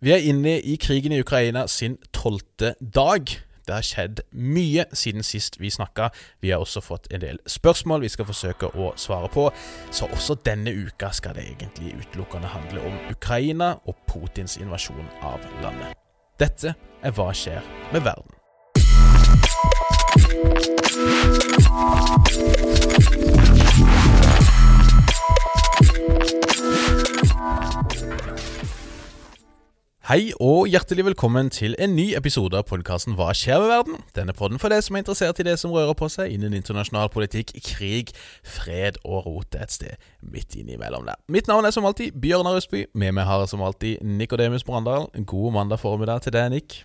Vi er inne i krigen i Ukraina sin tolvte dag. Det har skjedd mye siden sist vi snakka. Vi har også fått en del spørsmål vi skal forsøke å svare på. Så også denne uka skal det egentlig utelukkende handle om Ukraina og Putins invasjon av landet. Dette er Hva skjer med verden? Hei og hjertelig velkommen til en ny episode av podkasten Hva skjer med verden? Denne podden for deg som er interessert i det som rører på seg innen internasjonal politikk, krig, fred og rot et sted midt innimellom der. Mitt navn er som alltid Bjørnar Østby. Med meg har jeg som alltid Nikodemus Brandal. God mandag formiddag til deg, Nick.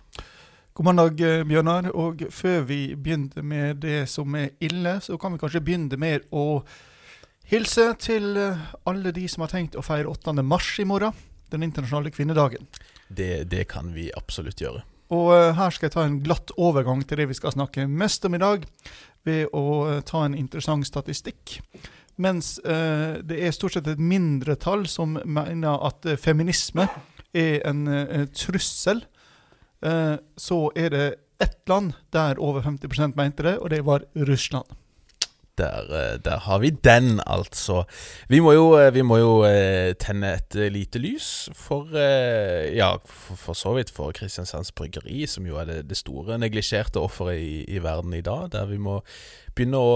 God mandag, eh, Bjørnar. Og før vi begynner med det som er ille, så kan vi kanskje begynne med å hilse til eh, alle de som har tenkt å feire 8. mars i morgen. Den internasjonale kvinnedagen. Det, det kan vi absolutt gjøre. Og uh, her skal jeg ta en glatt overgang til det vi skal snakke mest om i dag, ved å uh, ta en interessant statistikk. Mens eh, det er stort sett et mindretall som mener at feminisme er en trussel, så er det ett land der over 50 mente det, og det var Russland. Der, eh, der, har vi den, altså. Vi må jo, eh, vi må jo eh, tenne et lite lys for Ja, for, for, så vidt for Kristiansands Bryggeri, som jo er det, det store neglisjerte offeret i, i, verden i dag. Der vi må begynne å,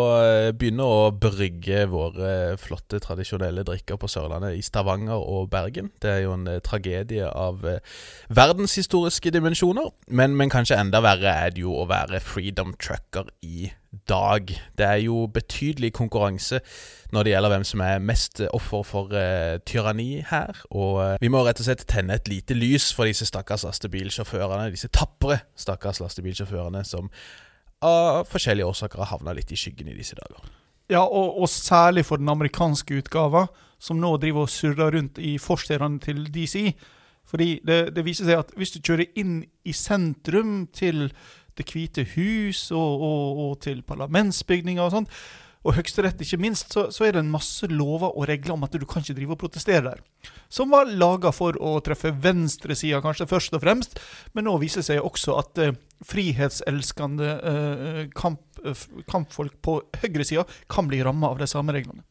begynne å brygge våre flotte, tradisjonelle drikker på Sørlandet i Stavanger og Bergen. Det er jo en tragedie av verdenshistoriske dimensjoner. Men, men kanskje enda verre er det jo å være freedom trucker i dag. Det er jo betydelig konkurranse når det gjelder hvem som er mest offer for uh, tyranni her. Og uh, vi må rett og slett tenne et lite lys for disse stakkars lastebilsjåførene, disse tapre stakkars lastebilsjåførene som av forskjellige årsaker har havna litt i skyggen i disse dager. Ja, og, og særlig for den amerikanske utgava, som nå driver og surrer rundt i forstedene til DC. Fordi det, det viser seg at hvis du kjører inn i sentrum til Det hvite hus og, og, og til parlamentsbygninger og sånt, og Høyesterett ikke minst, så, så, er det en masse lover og regler om at du kan ikke drive og protestere der. Som var laga for å treffe venstresida, kanskje først og fremst, men nå viser det seg også at eh, frihetselskende eh, kamp, uh, kampfolk på høyresida kan bli ramma av de samme reglene.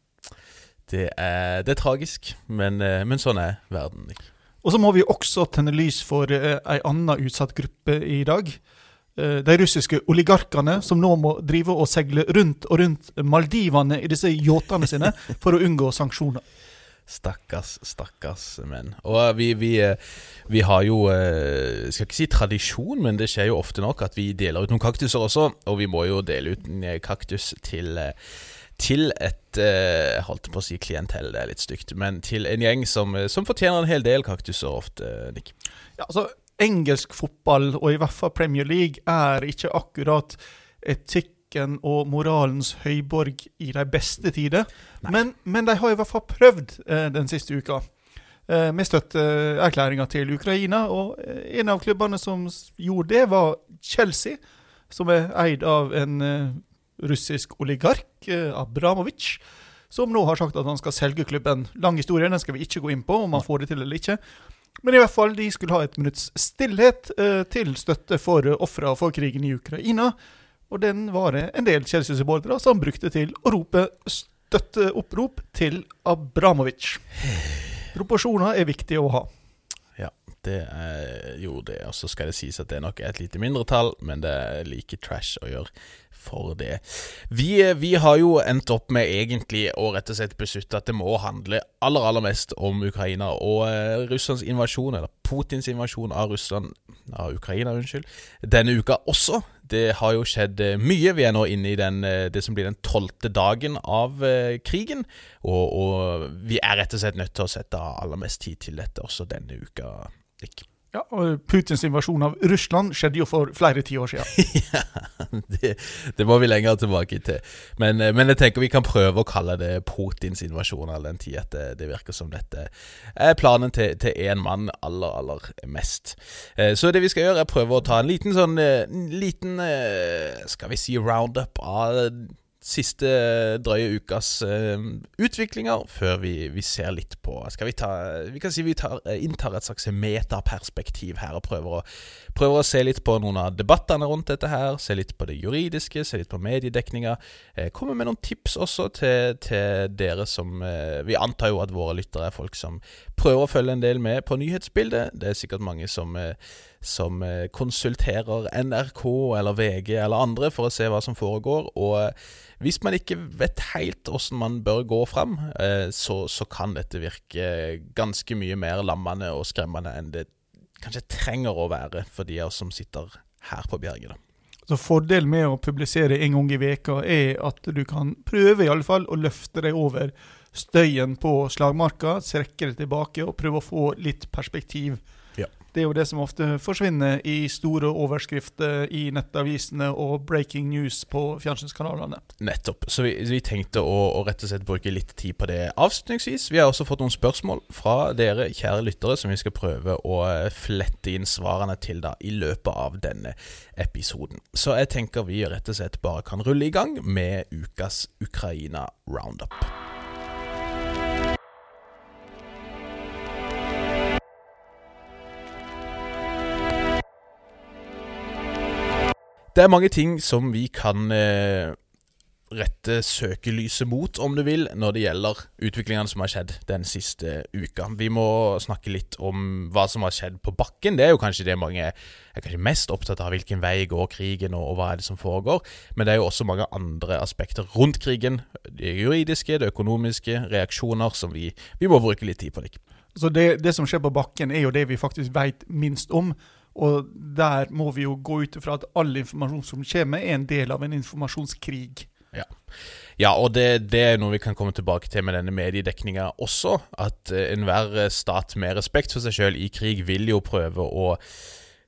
Det er, det er tragisk, men, men, sånn er verden. Og så må vi også tenne lys for eh, ei anna utsatt gruppe i dag. Uh, de russiske oligarkene som nå må drive og segle rundt og rundt Maldivene i disse yachtene sine for å unngå sanksjoner. Stakkars, stakkars menn. Og vi, vi, eh, vi, har jo Jeg skal ikke si tradisjon, men det skjer jo ofte nok at vi deler ut noen kaktuser også. Og vi må jo dele ut en kaktus til til et Jeg holdt på å si klientell, det er litt stygt, men til en gjeng som, eh, som fortjener en hel del kaktuser ofte, Nick. Ja, altså, engelsk fotball, og i hvert fall Premier League, er ikke akkurat etikken og moralens høyborg i de beste tider. Men, men, de har i hvert fall prøvd eh, den siste uka. Eh, med støtteerklæringa til Ukraina. Og eh, en av klubbene som gjorde det, var Chelsea, som er eid av en eh, russisk oligark, eh, Abramovic, som nå har sagt at han skal selge klubben. Lang historie, den skal vi ikke gå inn på, om han får det til eller ikke. Men i hvert fall, de skulle ha et minutts stillhet eh, til støtte for uh, ofra for krigen i Ukraina. Og den var det en del Chelsea-supportere som brukte til å rope støtteopprop til Abramovic. Proporsjoner er viktig å ha. Ja, det er jo det. Og så skal det sies at det nok er et lite mindretall, men det er like trash å gjøre for det. Vi, vi, har jo endt opp med egentlig å rett og slett beslutte at det må handle aller, aller mest om Ukraina og eh, Russlands invasjon, eller Putins invasjon av Russland av Ukraina, unnskyld, denne uka også. Det har jo skjedd uh, mye. Vi er nå inne i den, uh, det som blir den tolvte dagen av krigen. Og, og, vi er rett og slett nødt til å sette aller mest tid til dette også denne uka. Ikke? Ja, og Putins invasjon av Russland skjedde jo for flere tiår siden. ja, det, det, må vi lenger tilbake til. Men, eh, men, jeg tenker vi kan prøve å kalle det Putins invasjon all den tid at det, det, virker som dette er planen til én mann aller, aller mest. Eh, så det vi skal gjøre, er prøve å ta en liten sånn eh, liten Skal vi si roundup av siste drøye ukas uh, utviklinger før vi, vi, ser litt på Skal vi ta Vi kan si vi tar, inntar et slags metaperspektiv her og prøver å, prøver å, se litt på noen av debattene rundt dette her. Se litt på det juridiske, se litt på mediedekninga. Eh, kommer med noen tips også til, til dere som eh, Vi antar jo at våre lyttere er folk som prøver å følge en del med på nyhetsbildet. Det er sikkert mange som som konsulterer NRK eller VG eller andre for å se hva som foregår. Og hvis man ikke vet helt åssen man bør gå fram, eh, så, så, kan dette virke ganske mye mer lammende og skremmende enn det kanskje trenger å være for de av oss som sitter her på Bjerget. Så Fordelen med å publisere en gang i veka er at du kan prøve i alle fall å løfte deg over støyen på slagmarka, strekke deg tilbake og prøve å få litt perspektiv det er jo det som ofte forsvinner i store overskrifter i nettavisene og breaking news på fjernsynskanalene. Nettopp. Så vi, vi tenkte å, å, rett og slett bruke litt tid på det avslutningsvis. Vi har også fått noen spørsmål fra dere kjære lyttere som vi skal prøve å flette inn svarene til da i løpet av denne episoden. Så jeg tenker vi rett og slett bare kan rulle i gang med ukas Ukraina Roundup. Det er mange ting som vi kan eh, rette søkelyset mot, om du vil, når det gjelder utviklingene som har skjedd den siste uka. Vi må snakke litt om hva som har skjedd på bakken. Det er jo kanskje det mange er kanskje mest opptatt av. Hvilken vei går krigen, og, hva er det som foregår? Men det er jo også mange andre aspekter rundt krigen. Det juridiske, det økonomiske, reaksjoner som vi, vi må bruke litt tid på. Det. Så det, det, som skjer på bakken, er jo det vi faktisk veit minst om. Og der må vi jo gå ut ifra at all informasjon som kommer, er en del av en informasjonskrig. Ja, ja og det, det, er noe vi kan komme tilbake til med denne mediedekninga også. At uh, enhver stat med respekt for seg sjøl i krig vil jo prøve å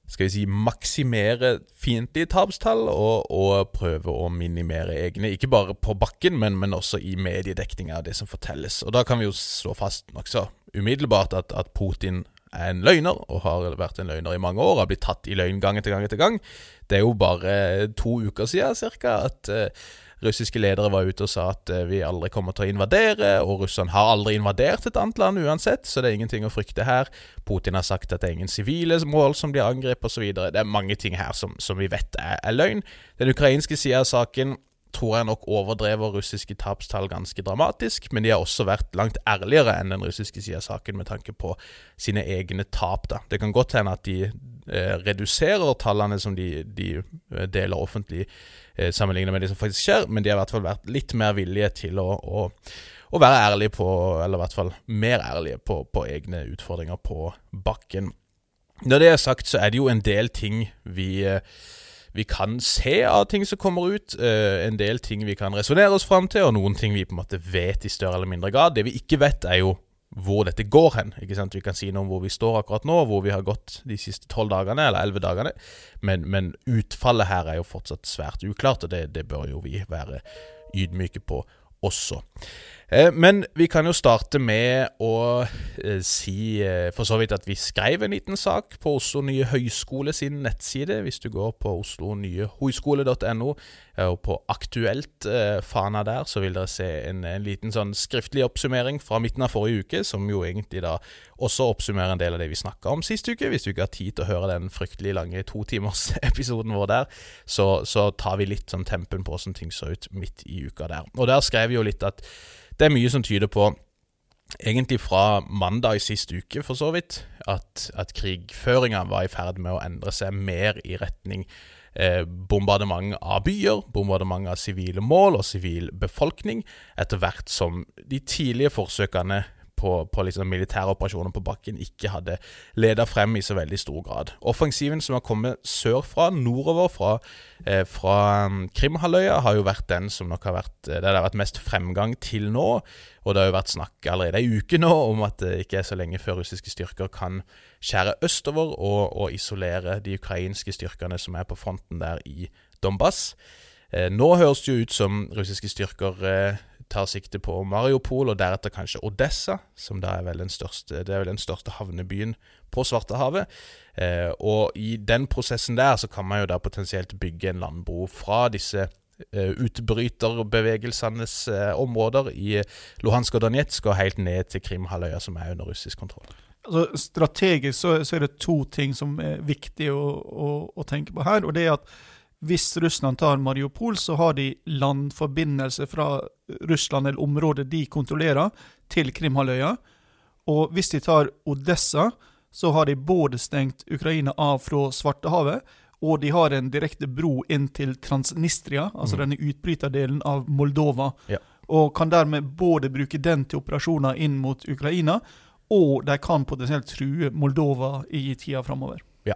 skal vi si, maksimere fiendtlige tapstall og, og, prøve å minimere egne. Ikke bare på bakken, men, men også i mediedekninga av det som fortelles. Og Da kan vi jo slå fast nokså umiddelbart at, at Putin er en løgner, og har vært en løgner i mange år, har blitt tatt i løgn gang etter gang etter gang. Det er jo bare to uker siden cirka, at uh, russiske ledere var ute og sa at uh, vi aldri kommer til å invadere, og Russland har aldri invadert et annet land uansett, så det er ingenting å frykte her. Putin har sagt at det er ingen sivile mål som blir angrepet osv. Det er mange ting her som, som vi vet er, er løgn. Den ukrainske sida av saken tror jeg nok overdrever russiske tapstall ganske dramatisk, men de har også vært langt ærligere enn den russiske sida av saken med tanke på sine egne tap. da. Det kan godt hende at de eh, reduserer tallene som de, de eh, deler offentlig, eh, sammenlignet med det som faktisk skjer, men de har i hvert fall vært litt mer villige til å, å, å være ærlige på, eller i hvert fall mer ærlige på, på egne utfordringer på bakken. Når det er sagt, så er det jo en del ting vi eh, vi kan se av ting som kommer ut. Uh, en del ting vi kan resonnere oss fram til, og noen ting vi på en måte vet i større eller mindre grad. Det vi ikke vet, er jo hvor dette går hen. ikke sant? Vi kan si noe om hvor vi står akkurat nå, hvor vi har gått de siste tolv dagene, eller elleve dagene. Men, men, utfallet her er jo fortsatt svært uklart, og det, det bør jo vi være ydmyke på også. Eh, men vi kan jo starte med å eh, si eh, for så vidt at vi skrev en liten sak på Oslo nye Høyskole sin nettside. Hvis du går på oslonyehøyskole.no og på Aktuelt-fana der, så vil dere se en, en, liten sånn skriftlig oppsummering fra midten av forrige uke, som jo egentlig da også oppsummerer en del av det vi snakka om sist uke. Hvis du ikke har tid til å høre den fryktelig lange totimersepisoden vår der, så, så tar vi litt sånn tempen på åssen ting så ut midt i uka der. Og der skrev vi jo litt at det er mye som tyder på, egentlig fra mandag i sist uke for så vidt, at, at krigføringa var i ferd med å endre seg mer i retning eh, bombardement av byer, bombardement av sivile mål og sivil befolkning, etter hvert som de tidlige forsøkene på, på liksom militære operasjoner på bakken ikke hadde leda frem i så veldig stor grad. Offensiven som har kommet sørfra, nordover fra, eh, fra um, Krimhalvøya, har jo vært den som nok har vært der det har vært mest fremgang til nå. Og det har jo vært snakk allerede ei uke nå om at det ikke er så lenge før russiske styrker kan skjære østover og, og isolere de ukrainske styrkene som er på fronten der i Donbass. Eh, nå høres det jo ut som russiske styrker eh, tar sikte på Mariupol, og deretter kanskje Odessa, som da er vel den største, det er vel den største havnebyen på Svartehavet. Eh, og i den prosessen der så kan man jo da potensielt bygge en landbro fra disse eh, utbryterbevegelsenes eh, områder i Luhansk og Donetsk og helt ned til Krimhalvøya, som er under russisk kontroll. Altså, strategisk så, så, er det to ting som er viktig å, å, å, tenke på her. og det er at Hvis Russland tar Mariupol, så har de landforbindelse fra Russland eller området de kontrollerer, til Krimhalvøya. Og hvis de tar Odessa, så har de både stengt Ukraina av fra Svartehavet, og de har en direkte bro inn til Transnistria, altså mm. denne utbryterdelen av Moldova. Ja. Og kan dermed både bruke den til operasjoner inn mot Ukraina, og de kan potensielt true Moldova i tida framover. Ja,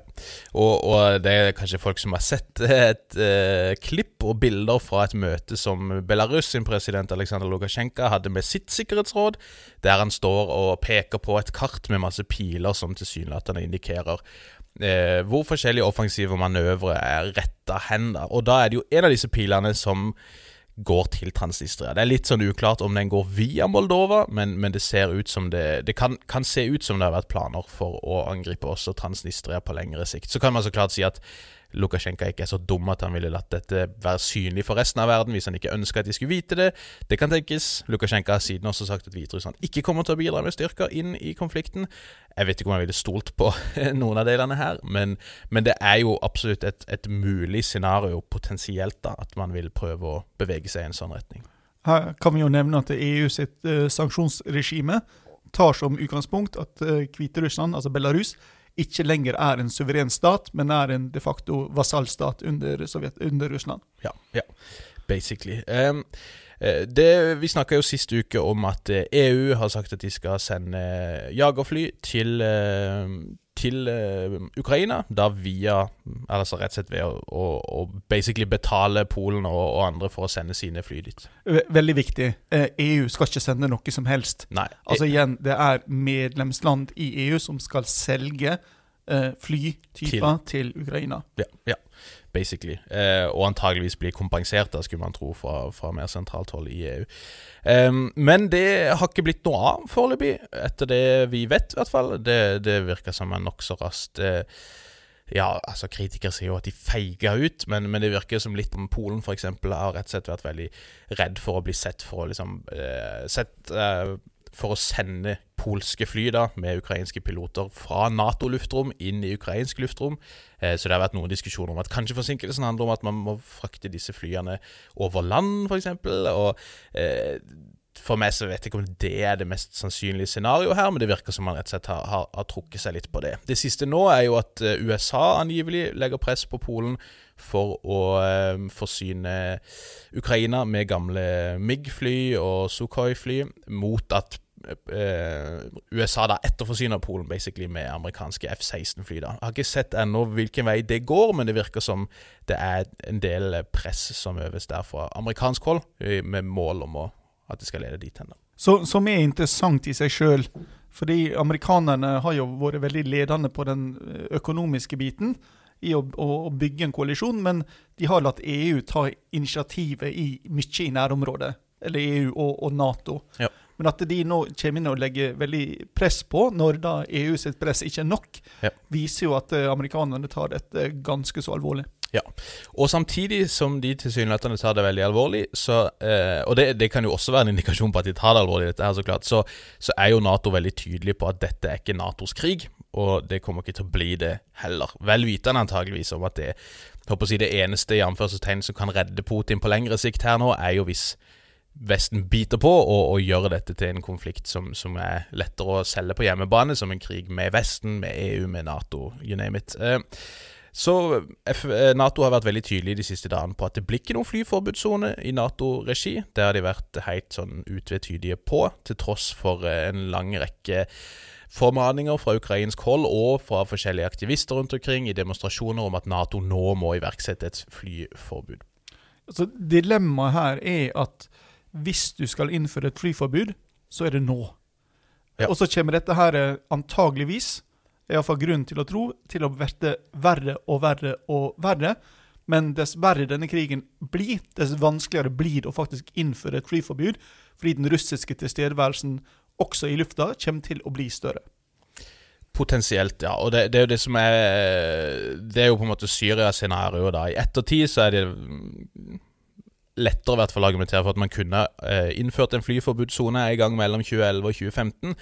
og, og, det er kanskje folk som har sett et eh, klipp og bilder fra et møte som Belarus sin president Aleksandr Lukasjenko hadde med sitt sikkerhetsråd, der han står og peker på et kart med masse piler som tilsynelatende indikerer eh, hvor forskjellige offensive manøvre er retta hen. Og da er det jo en av disse pilene som går til Transnistria. Det er litt sånn uklart om den går via Moldova, men, men det ser ut som det Det kan, kan, se ut som det har vært planer for å angripe også Transnistria på lengre sikt. Så kan man så klart si at Lukasjenko ikke er så dum at han ville latt dette være synlig for resten av verden hvis han ikke ønska at de skulle vite det. Det kan tenkes. Lukasjenko har siden også sagt at Hviterussland ikke kommer til å bidra med styrker inn i konflikten. Jeg vet ikke om jeg ville stolt på noen av delene her, men, men det er jo absolutt et, et mulig scenario potensielt da, at man vil prøve å bevege seg i en sånn retning. Her kan vi jo nevne at EU sitt uh, sanksjonsregime tar som utgangspunkt at uh, Hviterussland, altså Belarus, ikke lenger er en suveren stat, men er en de facto vasallstat under, under Russland. Ja, ja. basically. Um, det, vi snakka jo sist uke om at EU eh, e har sagt at de skal sende jagerfly til, til uh, Ukraina, da via Altså rett og slett ved å, å, å basically betale Polen og, og, andre for å sende sine fly dit. Veldig viktig. EU skal ikke sende noe som helst. Nei. Altså igjen, det er medlemsland i EU som skal selge uh, flytyper til. til. Ukraina. Ja, ja. Basically. Eh, og antageligvis bli kompensert, da, skulle man tro, fra, fra mer sentralt hold i EU. Eh, men det har ikke blitt noe av foreløpig, etter det vi vet, i hvert fall. Det, det virker som en nokså raskt eh, ja, altså Kritikere sier jo at de feiga ut, men, men, det virker som litt om Polen f.eks. har rett og slett vært veldig redd for å bli sett for å liksom eh, sett, uh, for å sende polske fly da, med ukrainske piloter fra Nato-luftrom inn i ukrainsk luftrom. Eh, så det har vært noen diskusjoner om at kanskje forsinkelsen handler om at man må frakte disse flyene over land, f.eks. Og eh, for meg så vet jeg ikke om det er det mest sannsynlige scenarioet her, men det virker som man rett og slett har, har, har, trukket seg litt på det. Det siste nå er jo at eh, USA angivelig legger press på Polen for å eh, forsyne Ukraina med gamle MIG-fly og Sukhoi-fly, mot at USA da etterforsyner Polen basically med amerikanske F-16-fly. da. Jeg har ikke sett ennå hvilken vei det går, men det virker som det er en del press som øves der fra amerikansk hold, med mål om å, at det skal lede dit hen. Som er interessant i seg sjøl. Fordi amerikanerne har jo vært veldig ledende på den eh, økonomiske biten i å, å, bygge en koalisjon, men de har latt EU ta initiativet i mye i nærområdet. Eller EU og, og Nato. Ja. Men at de nå kommer inn og legger veldig press på, når da EU sitt press ikke er nok, ja. viser jo at eh, amerikanerne tar dette ganske så alvorlig. Ja, og samtidig som de tilsynelatende tar det veldig alvorlig, så, eh, og det, det, kan jo også være en indikasjon på at de tar det alvorlig, dette her så klart, så, så, er jo Nato veldig tydelig på at dette er ikke Natos krig, og det kommer ikke til å bli det heller. Vel vitende antageligvis om at det, håper å si, det eneste i anførselstegn som kan redde Putin på lengre sikt her nå, er jo hvis Vesten biter på og, og gjør dette til en konflikt som, som, er lettere å selge på hjemmebane, som en krig med Vesten, med EU, med Nato, you name it. Eh, så eh, Nato har vært veldig tydelig de siste dagene på at det blir ikke noen flyforbudssone i Nato-regi. Det har de vært helt sånn utvetydige på, til tross for eh, en lang rekke formaninger fra ukrainsk hold og fra forskjellige aktivister rundt omkring i demonstrasjoner om at Nato nå må iverksette et flyforbud. Altså, dilemmaet her er at hvis du skal innføre et flyforbud, så er det nå. Ja. Og så kommer dette her eh, antageligvis, iallfall grunn til å tro, til å bli verre og verre og verre. Men dess verre denne krigen blir, dess vanskeligere blir det å faktisk innføre et flyforbud, fordi den russiske tilstedeværelsen også i lufta kommer til å bli større. Potensielt, ja. Og det, det, er jo det som er Det er jo på en måte Syria-scenarioet, da. I ettertid så er det lettere i hvert fall argumentere for at man kunne eh, innført en flyforbudssone en gang mellom 2011 og 2015.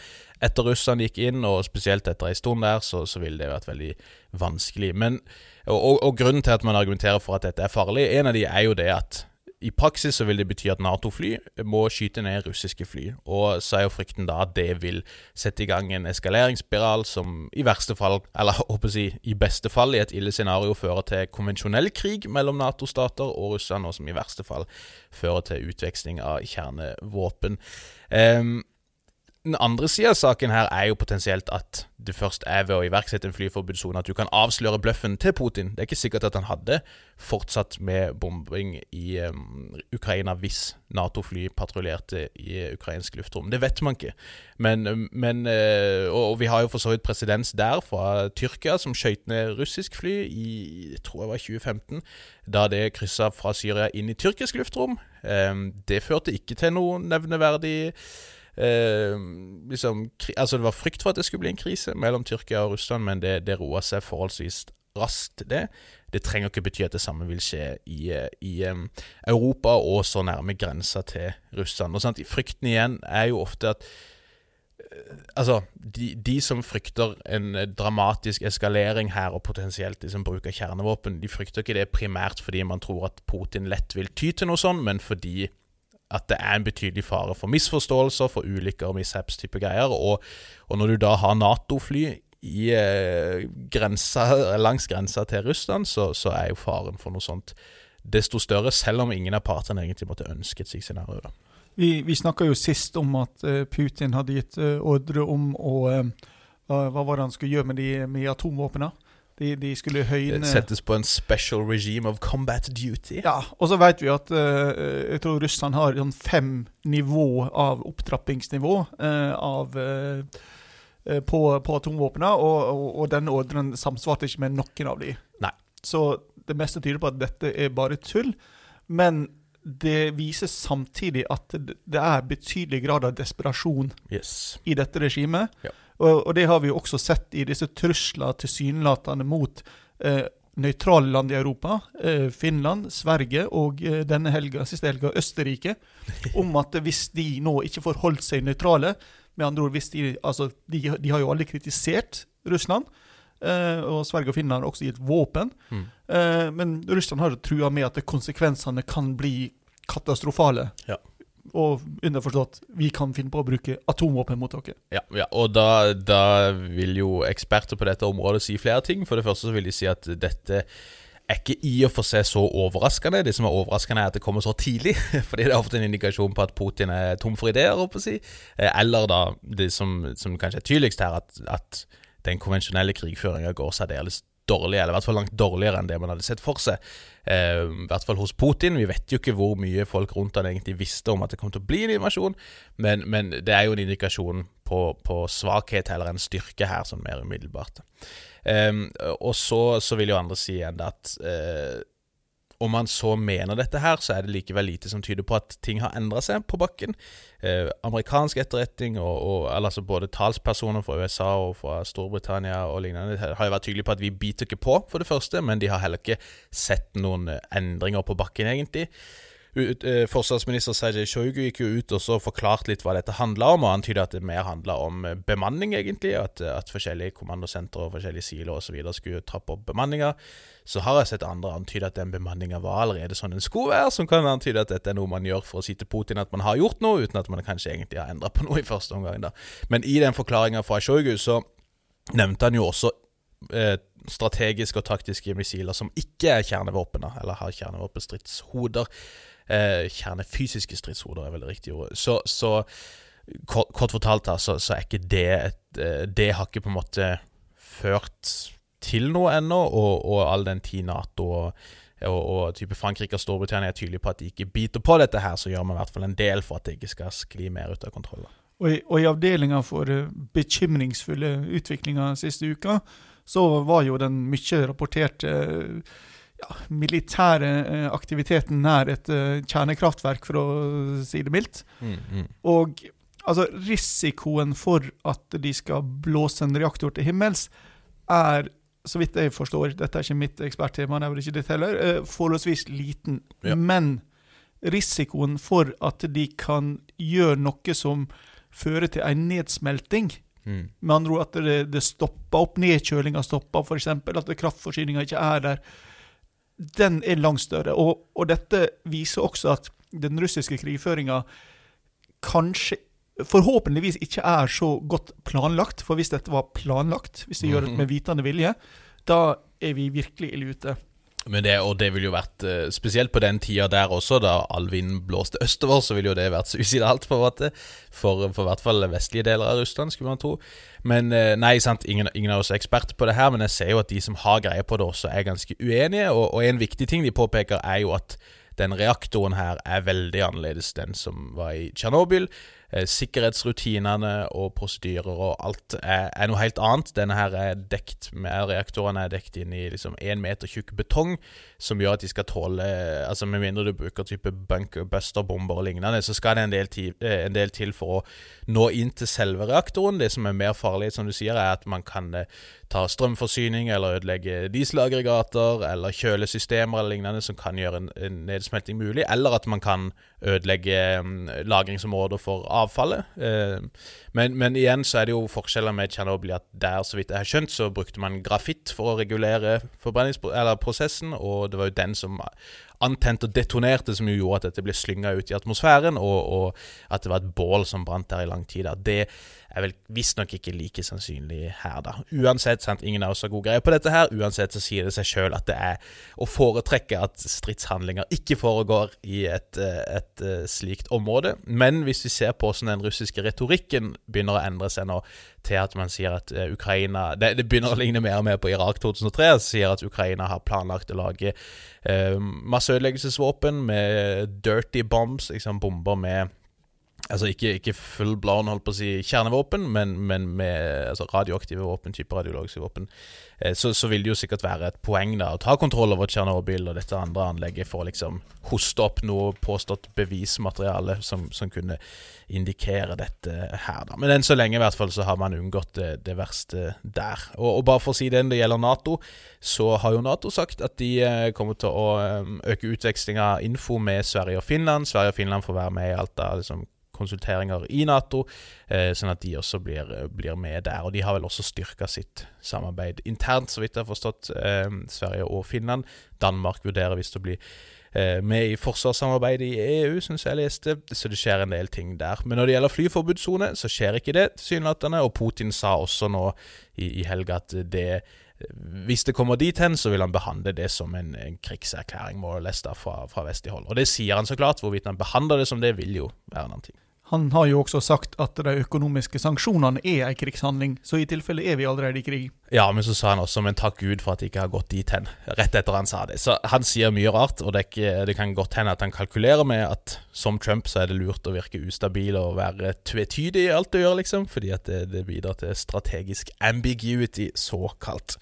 Etter Russland gikk inn, og spesielt etter en stund der, så, så ville det vært veldig vanskelig. Men, og, og, og, grunnen til at man argumenterer for at dette er farlig, en av de er jo det at i praksis så vil det bety at Nato-fly må skyte ned russiske fly. Og så er jo frykten da at det vil sette i gang en eskaleringsspiral som i verste fall, eller håper jeg, i beste fall, i et ille scenario fører til konvensjonell krig mellom Nato-stater og Russland, og som i verste fall fører til utveksling av kjernevåpen. Um, den andre sida av saken her er jo potensielt at det først er ved å iverksette en flyforbudssone at du kan avsløre bløffen til Putin. Det er ikke sikkert at han hadde fortsatt med bombing i um, Ukraina hvis Nato-fly patruljerte i ukrainsk luftrom. Det vet man ikke. Men, men uh, og, og, vi har jo for så vidt presedens der fra Tyrkia, som skøyt ned russisk fly i jeg tror jeg var 2015, da det kryssa fra Syria inn i tyrkisk luftrom. Um, det førte ikke til noe nevneverdig eh, liksom, Altså, det var frykt for at det skulle bli en krise mellom Tyrkia og Russland, men det, det roa seg forholdsvis raskt, det. Det trenger ikke bety at det samme vil skje i, eh, i um, Europa og så nærme grensa til Russland. Og sant? Frykten igjen er jo ofte at uh, Altså, de, de, som frykter en dramatisk eskalering her, og potensielt de som bruker kjernevåpen, de frykter ikke det primært fordi man tror at Putin lett vil ty til noe sånt, men fordi at det er en betydelig fare for misforståelser, for ulykker og mishaps-type greier. Og, og, når du da har Nato-fly eh, langs grensa til Russland, så, så, er jo faren for noe sånt desto større, selv om ingen av partene egentlig måtte ønsket seg scenarioet. scenario. Vi, vi snakka jo sist om at uh, Putin hadde gitt uh, ordre om å uh, Hva var det han skulle gjøre med, de, med atomvåpnene? De, de, skulle høyne Settes på en special regime of combat duty. Ja, og så vet vi at uh, jeg tror Russland har sånn fem nivå av opptrappingsnivå uh, av uh, på, på atomvåpnene, og, og, og, denne ordren samsvarte ikke med noen av de. Nei. Så det meste tyder på at dette er bare tull. Men det viser samtidig at det er betydelig grad av desperasjon yes. i dette regimet. Ja. Og, og, det har vi jo også sett i disse trusler tilsynelatende mot eh, nøytrale land i Europa. Eh, Finland, Sverige og eh, denne helga, siste helga Østerrike. Om at hvis de nå ikke får holdt seg nøytrale Med andre ord, hvis de, altså, de, de har jo alle kritisert Russland. Uh, og Sverige og Finland har også gitt våpen. Mm. Uh, men Russland har trua med at konsekvensene kan bli katastrofale. Ja og underforstått vi kan finne på å bruke atomvåpen mot dere. Ja, ja og da, da, vil jo eksperter på dette området si flere ting. For det første så vil de si at dette er ikke i og for seg så overraskende. Det som er overraskende, er at det kommer så tidlig. Fordi det er ofte en indikasjon på at Putin er tom for ideer, å si. Eh, eller da det som, som kanskje er tydeligst her, at, at den konvensjonelle krigføringa går særdeles dårlig, eller i hvert fall langt dårligere enn det man hadde sett for seg. Eh, I hvert fall hos Putin. Vi vet jo ikke hvor mye folk rundt han egentlig visste om at det kom til å bli en invasjon, men, men det er jo en indikasjon på, på svakhet eller en styrke her, sånn mer umiddelbart. Eh, og så, så, vil jo andre si igjen at eh, om man så mener dette her, så er det likevel lite som tyder på at ting har endra seg på bakken. Eh, amerikansk etterretning, og, og altså både talspersoner fra USA og fra Storbritannia og lignende, har jo vært tydelige på at vi biter ikke på, for det første, men de har heller ikke sett noen endringer på bakken, egentlig. Eh, forsvarsminister Sergej Shoigu gikk jo ut og så forklarte litt hva dette handla om, og antydet at det mer handla om eh, bemanning, egentlig. At, eh, at forskjellige kommandosentre og forskjellige siloer osv. skulle trappe opp bemanninga. Så har jeg sett andre antyde at den bemanninga var allerede sånn den skulle være, som kan antyde at dette er noe man gjør for å si til Putin at man har gjort noe, uten at man kanskje egentlig har endra på noe i første omgang. da. Men i den forklaringa fra Shoigu så nevnte han jo også eh, strategiske og taktiske missiler som ikke er kjernevåpen, eller har kjernevåpenstridshoder. Eh, kjernefysiske stridshoder er vel det riktige ordet. Så, så kort, kort, fortalt da, så, så, er ikke det et eh, Det har ikke på en måte ført til noe ennå, og, og all den tid Nato og, og, og, type Frankrike og Storbritannia er tydelige på at de ikke biter på dette her, så gjør man i hvert fall en del for at det ikke skal skli mer ut av kontroll. Og i, og i avdelinga for eh, bekymringsfulle utviklinger siste uka, så var jo den mye rapporterte ja, militære eh, aktiviteten nær et uh, kjernekraftverk, for å si det mildt. Mm, mm. Og altså, risikoen for at de skal blåse en reaktor til himmels, er så vidt jeg forstår, dette er ikke mitt eksperttema, det er vel ikke ditt heller, uh, forholdsvis liten. Ja. Men risikoen for at de kan gjøre noe som fører til en nedsmelting. Mm. Med andre ord at det, det stopper opp, nedkjølinga stopper, f.eks. At kraftforsyninga ikke er der. Den er langt større. Og, og dette viser også at den russiske krigføringa kanskje Forhåpentligvis ikke er så godt planlagt, for hvis dette var planlagt, hvis de gjør det med vitende vilje, da er vi virkelig ille ute. Det, og det ville jo vært eh, Spesielt på den tida der også, da all vind blåste østover, så ville jo det vært suicidalt, på en måte. For, for hvert fall vestlige deler av Russland, skulle man tro. Men eh, nei, sant, ingen, ingen av oss er eksperter på det her, men jeg ser jo at de som har greie på det, også er ganske uenige. Og, og en viktig ting de påpeker, er jo at den reaktoren her er veldig annerledes den som var i Tsjernobyl. Eh, sikkerhetsrutinene og prosedyrer og alt er, er, noe helt annet. Denne her er dekt med reaktorene er dekt inn i liksom meter tjukk betong, som gjør at de skal tåle altså Med mindre du bruker type bunker, buster-bomber og lignende, så skal det en del, til, eh, en del, til, for å nå inn til selve reaktoren. Det som er mer farlig, som du sier, er at man kan eh, ta strømforsyning eller ødelegge dieselaggregater eller kjølesystemer eller lignende som kan gjøre en, en nedsmelting mulig, eller at man kan ødelegge um, lagringsområder for avfallet. Men, men, igjen så er det jo forskjeller med Tsjernobyl at der, så vidt jeg har skjønt, så brukte man grafitt for å regulere prosessen, og det var jo den som antente og detonerte, som jo gjorde at dette ble slynga ut i atmosfæren, og, og, at det var et bål som brant der i lang tid. Da. Det er vel visstnok ikke like sannsynlig her, da. Uansett, sant, ingen av oss har god greie på dette her. Uansett så sier det seg sjøl at det er å foretrekke at stridshandlinger ikke foregår i et, et, et slikt område. Men hvis vi ser på hvordan den russiske retorikken begynner å endre seg nå, til at man sier at uh, Ukraina det, det, begynner å ligne mer og mer på Irak 2003, som sier at Ukraina har planlagt å lage uh, masseødeleggelsesvåpen med dirty bombs, liksom bomber med Altså ikke, ikke full blown holdt på å si kjernevåpen, men, men med altså radioaktive våpen, type radiologiske våpen. Eh, så, så, vil det jo sikkert være et poeng da å ta kontroll over Tsjernobyl og dette andre anlegget for å liksom hoste opp noe påstått bevismateriale som, som, kunne indikere dette her, da. Men enn så lenge i hvert fall så har man unngått det, det verste der. Og, og, bare for å si det når det gjelder Nato, så har jo Nato sagt at de eh, kommer til å eh, øke utveksling av info med Sverige og Finland. Sverige og Finland får være med i alt av liksom konsulteringer i Nato, eh, sånn at de også blir, blir, med der. Og de har vel også styrka sitt samarbeid internt, så vidt jeg har forstått, eh, Sverige og Finland. Danmark vurderer visst å bli eh, med i forsvarssamarbeidet i EU, syns jeg leste, så det skjer en del ting der. Men når det gjelder flyforbudssone, så skjer ikke det, tilsynelatende. Og Putin sa også nå i, i helga at det hvis det kommer dit hen, så vil han behandle det som en, en krigserklæring, må leste fra, fra vestlig hold. Og det sier han så klart. Hvorvidt han behandler det som det, vil jo være en annen ting. Han har jo også sagt at de økonomiske sanksjonene er en krigshandling, så i tilfelle er vi allerede i krig. Ja, men så sa han også men takk Gud for at det ikke har gått dit hen, rett etter han sa det. Så han sier mye rart, og det, ikke, det kan godt hende at han kalkulerer med at som Trump så er det lurt å virke ustabil og være tvetydig i alt du gjør, liksom, fordi at det, det bidrar til strategisk ambiguity, såkalt.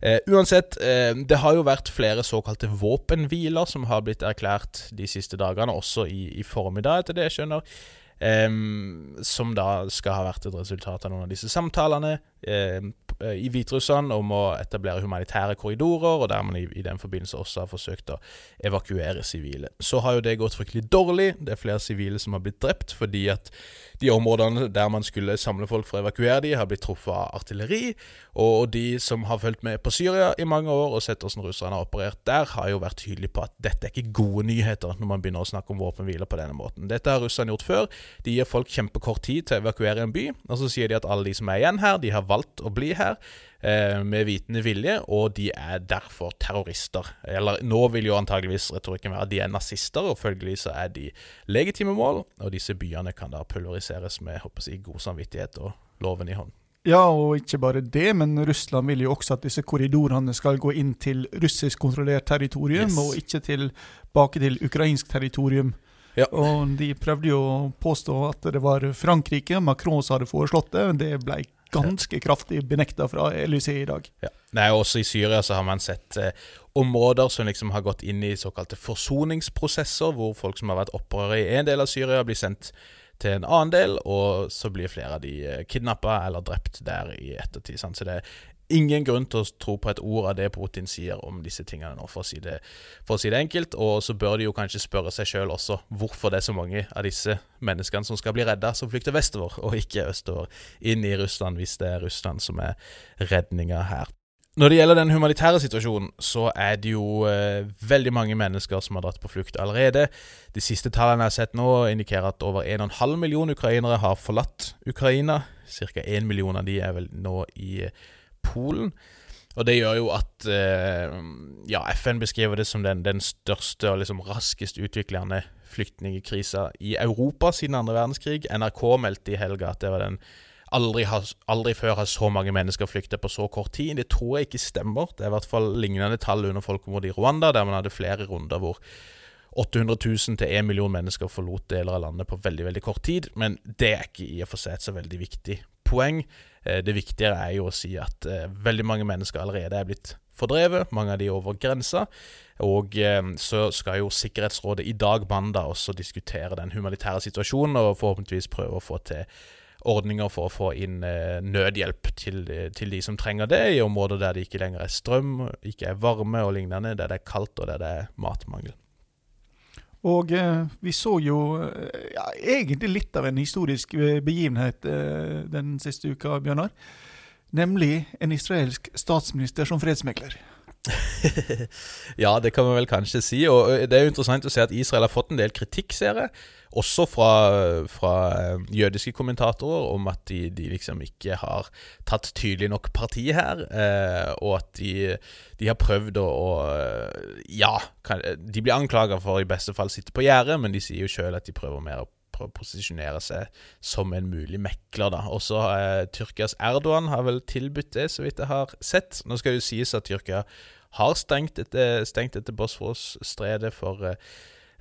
Eh, uansett, eh, det har jo vært flere såkalte våpenhviler som har blitt erklært de siste dagene, også i, i formiddag, etter det jeg skjønner. Um, som da skal ha vært et resultat av noen av disse samtalene i Hviterussland om å etablere humanitære korridorer, og der man i, i, den forbindelse også har forsøkt å evakuere sivile. Så har jo det gått fryktelig dårlig. Det er flere sivile som har blitt drept fordi at de områdene der man skulle samle folk for å evakuere de, har blitt truffet av artilleri. Og de som har fulgt med på Syria i mange år og sett hvordan russerne har operert der, har jo vært tydelige på at dette er ikke gode nyheter når man begynner å snakke om våpenhvile på denne måten. Dette har russerne gjort før. De gir folk kjempekort tid til å evakuere en by, og så sier de at alle de som er igjen her, de har valgt å bli her eh, med vitende vilje, og de er derfor terrorister. Eller nå vil jo antageligvis retorikken være at de er nazister, og følgelig så er de legitime mål, og disse byene kan da pulveriseres med håper jeg, god samvittighet og loven i hånd. Ja, og ikke bare det, men Russland vil jo også at disse korridorene skal gå inn til russisk kontrollert territorium, yes. og ikke tilbake til ukrainsk territorium. Ja. Og de prøvde jo å påstå at det var Frankrike, Macron som hadde foreslått det. Det ble ganske kraftig benekta fra LUC i dag. Ja. Nei, også i Syria så har man sett eh, områder som liksom har gått inn i såkalte forsoningsprosesser, hvor folk som har vært opprørere i en del av Syria, blir sendt til en annen del, og så blir flere av de eh, kidnappa eller drept der i ettertid. Sant? Så det ingen grunn til å tro på et ord av det Putin sier om disse tingene nå, for å si det, å si det enkelt. Og så bør de jo kanskje spørre seg sjøl også hvorfor det er så mange av disse menneskene som skal bli redda, som flykter vestover, og ikke østover, inn i Russland, hvis det er Russland som er redninga her. Når det gjelder den humanitære situasjonen, så er det jo eh, veldig mange mennesker som har dratt på flukt allerede. De siste tallene jeg har sett nå, indikerer at over 1,5 millioner ukrainere har forlatt Ukraina. Ca. 1 million av de er vel nå i Polen. Og det gjør jo at eh, ja, FN beskriver det som den, den største og liksom raskest utviklende flyktningkrisa i Europa siden andre verdenskrig. NRK meldte i helga at det var den Aldri, har, aldri, før har så mange mennesker flyktet på så kort tid. Det tror jeg ikke stemmer. Det er i hvert fall lignende tall under folkemordet i Rwanda, der man hadde flere runder hvor 800 000 til 1 million mennesker forlot deler av landet på veldig veldig kort tid. Men det er ikke i og for seg et så veldig viktig poeng. Eh, det viktigere er jo å si at eh, veldig mange mennesker allerede er blitt fordrevet, mange av de over grensa. Og eh, så skal jo Sikkerhetsrådet i dag, mandag, også diskutere den humanitære situasjonen og forhåpentligvis prøve å få til ordninger for å få inn nødhjelp til, til, de som trenger det, i områder der det ikke lenger er strøm, ikke er varme og lignende, der det er kaldt og der det er matmangel. Og eh, vi så jo eh, ja, egentlig litt av en historisk eh, begivenhet den siste uka, Bjørnar. Nemlig en israelsk statsminister som fredsmekler. ja, det kan man vel kanskje si. Og det er jo interessant å se at Israel har fått en del kritikk, ser jeg. Også fra, fra jødiske kommentatorer om at de, de, liksom ikke har tatt tydelig nok parti her. Eh, og at de, de, har prøvd å, å Ja, kan, de blir anklaga for i beste fall sitte på gjerdet, men de sier jo sjøl at de prøver mer å posisjonere seg som en mulig mekler. da. Også eh, Tyrkias Erdogan har vel tilbudt det, så vidt jeg har sett. Nå skal det jo sies at Tyrkia har stengt dette, stengt dette Bosforos-stredet for eh, eh,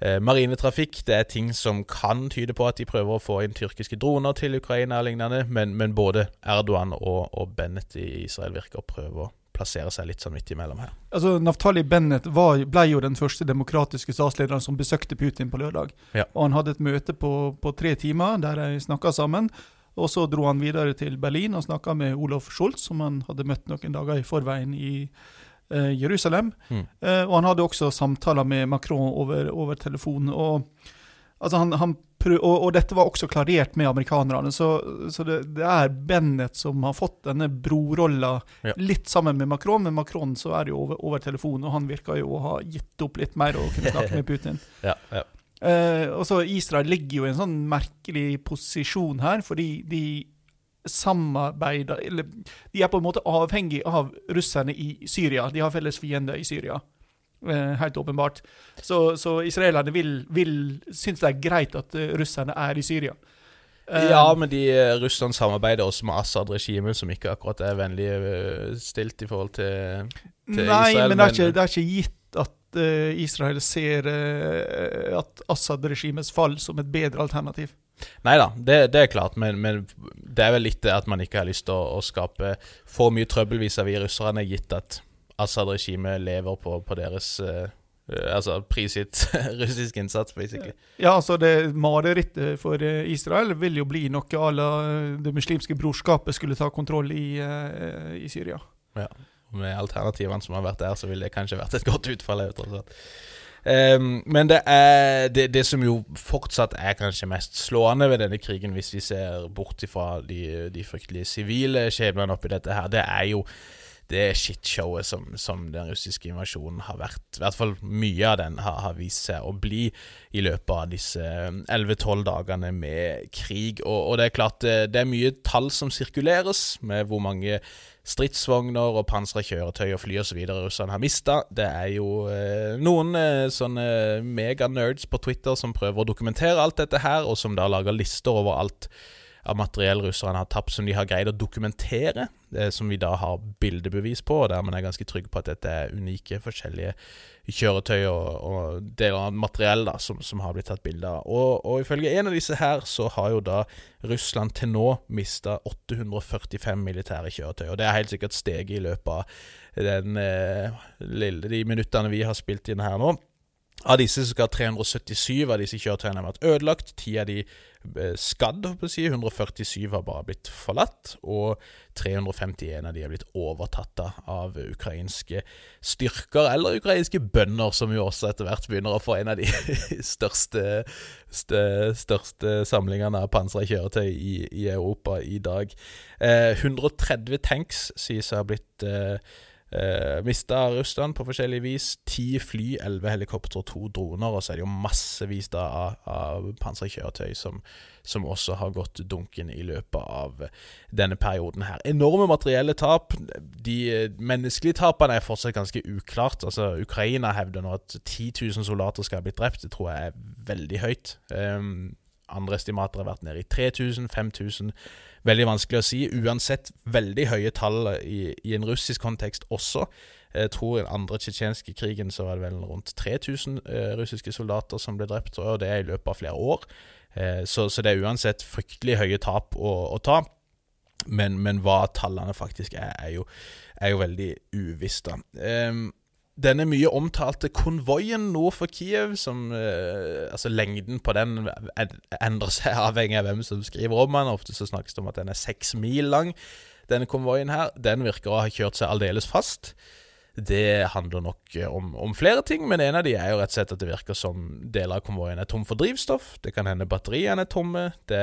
marinetrafikk. Det er ting som kan tyde på at de prøver å få inn tyrkiske droner til Ukraina og lignende, men, men både Erdogan og, og Bennett i Israel virker å prøve å plassere seg litt sånn midt imellom her. Altså, Naftali Bennett var, ble jo den første demokratiske statslederen som besøkte Putin på lørdag. Ja. Og Han hadde et møte på, på tre timer der de snakka sammen. Og Så dro han videre til Berlin og snakka med Olof Scholz, som han hadde møtt noen dager i forveien i eh, Jerusalem. Mm. Eh, og han hadde også samtaler med Macron over, over telefon. Og altså han, han og, og, dette var også klarert med amerikanerne. Så, så det, det, er Bennett som har fått denne brorolla ja. litt sammen med Macron. Men Macron så er det jo over, over telefon, og han virker jo å ha gitt opp litt mer og kunne snakke med Putin. ja, ja. Eh, og så Israel ligger jo i en sånn merkelig posisjon her, fordi de samarbeider Eller de er på en måte avhengig av russerne i Syria. De har felles fiender i Syria. Eh, helt åpenbart. Så, så israelerne vil, vil synes det er greit at uh, russerne er i Syria. Uh, ja, men de russerne samarbeider også med Assad-regimet, som ikke akkurat er vennlig stilt i forhold til, til nei, Israel. men det er, ikke, det er ikke gitt at Israel ser at Assad-regimets fall som et bedre alternativ. Nei da, det, det, er klart, men, men, det er vel litt det at man ikke har lyst til å, å skape for mye trøbbel vis-à-vis russerne, gitt at Assad-regimet lever på, på deres uh, Altså prisgitt russisk innsats, basically. Ja, altså det Marerittet for Israel vil jo bli noe à la det muslimske brorskapet skulle ta kontroll i, uh, i Syria. Ja, Med alternativene som har vært der, så ville det kanskje vært et godt utfall. Um, men det er det, det, som jo fortsatt er kanskje mest slående ved denne krigen, hvis vi ser bort fra de, de fryktelige sivile skjebnene oppi dette her, det er jo det shitshowet som, som den russiske invasjonen har vært. I hvert fall mye av den har, har vist seg å bli i løpet av disse 11-12 dagene med krig. Og, og, det er klart det, det, er mye tall som sirkuleres, med hvor mange stridsvogner og pansra kjøretøy og fly osv. russerne har mista. Det er jo eh, noen eh, sånne meganerds på Twitter som prøver å dokumentere alt dette her, og som da lager lister over alt av materiell russerne har tapt, som de har greid å dokumentere, som vi da har bildebevis på, og dermed er er ganske trygg på at dette er unike, forskjellige kjøretøy og, og deler av materiell da, som, som, har blitt tatt bilde av. Og, og, ifølge en av disse her, så har jo da Russland til nå mista 845 militære kjøretøy, og det er helt sikkert steget i løpet av den, eh, lille, de minuttene vi har spilt inn her nå. Av disse skal 377 av disse kjøretøyene ha vært ødelagt. Ti av de eh, skadd, å si. 147 har bare blitt forlatt. Og 351 av de har blitt overtatt av ukrainske styrker, eller ukrainske bønder, som jo også etter hvert begynner å få en av de største, største, samlingene av pansra kjøretøy i, i, Europa i dag. Eh, 130 tanks sies å ha blitt eh, Uh, Mista Russland på forskjellig vis. Ti fly, elleve helikoptre, to droner. Og så er det jo massevis da av, av panserkjøretøy som, som, også har gått dunken i løpet av denne perioden her. Enorme materielle tap. De menneskelige tapene er fortsatt ganske uklart. Altså, Ukraina hevder nå at 10 000 soldater skal ha blitt drept. Det tror jeg er veldig høyt. Um, andre estimater har vært nede i 3000-5000. Veldig vanskelig å si. Uansett veldig høye tall i, i en russisk kontekst også. Jeg tror i den andre tsjetsjenske krigen så var det vel rundt 3000 eh, russiske soldater som ble drept, og det er i løpet av flere år. Eh, så, så, det er uansett fryktelig høye tap å, å ta. Men, men, hva tallene faktisk er, er jo, er jo veldig uvisst. Um, denne mye omtalte konvoien nord for Kiev, som eh, Altså, lengden på den endrer seg avhengig av hvem som skriver om den. Ofte så snakkes det om at den er seks mil lang, denne konvoien her. Den virker å ha kjørt seg aldeles fast. Det handler nok om, om, flere ting, men en av de er jo rett og slett at det virker som deler av konvoien er tom for drivstoff. Det kan hende batteriene er tomme. Det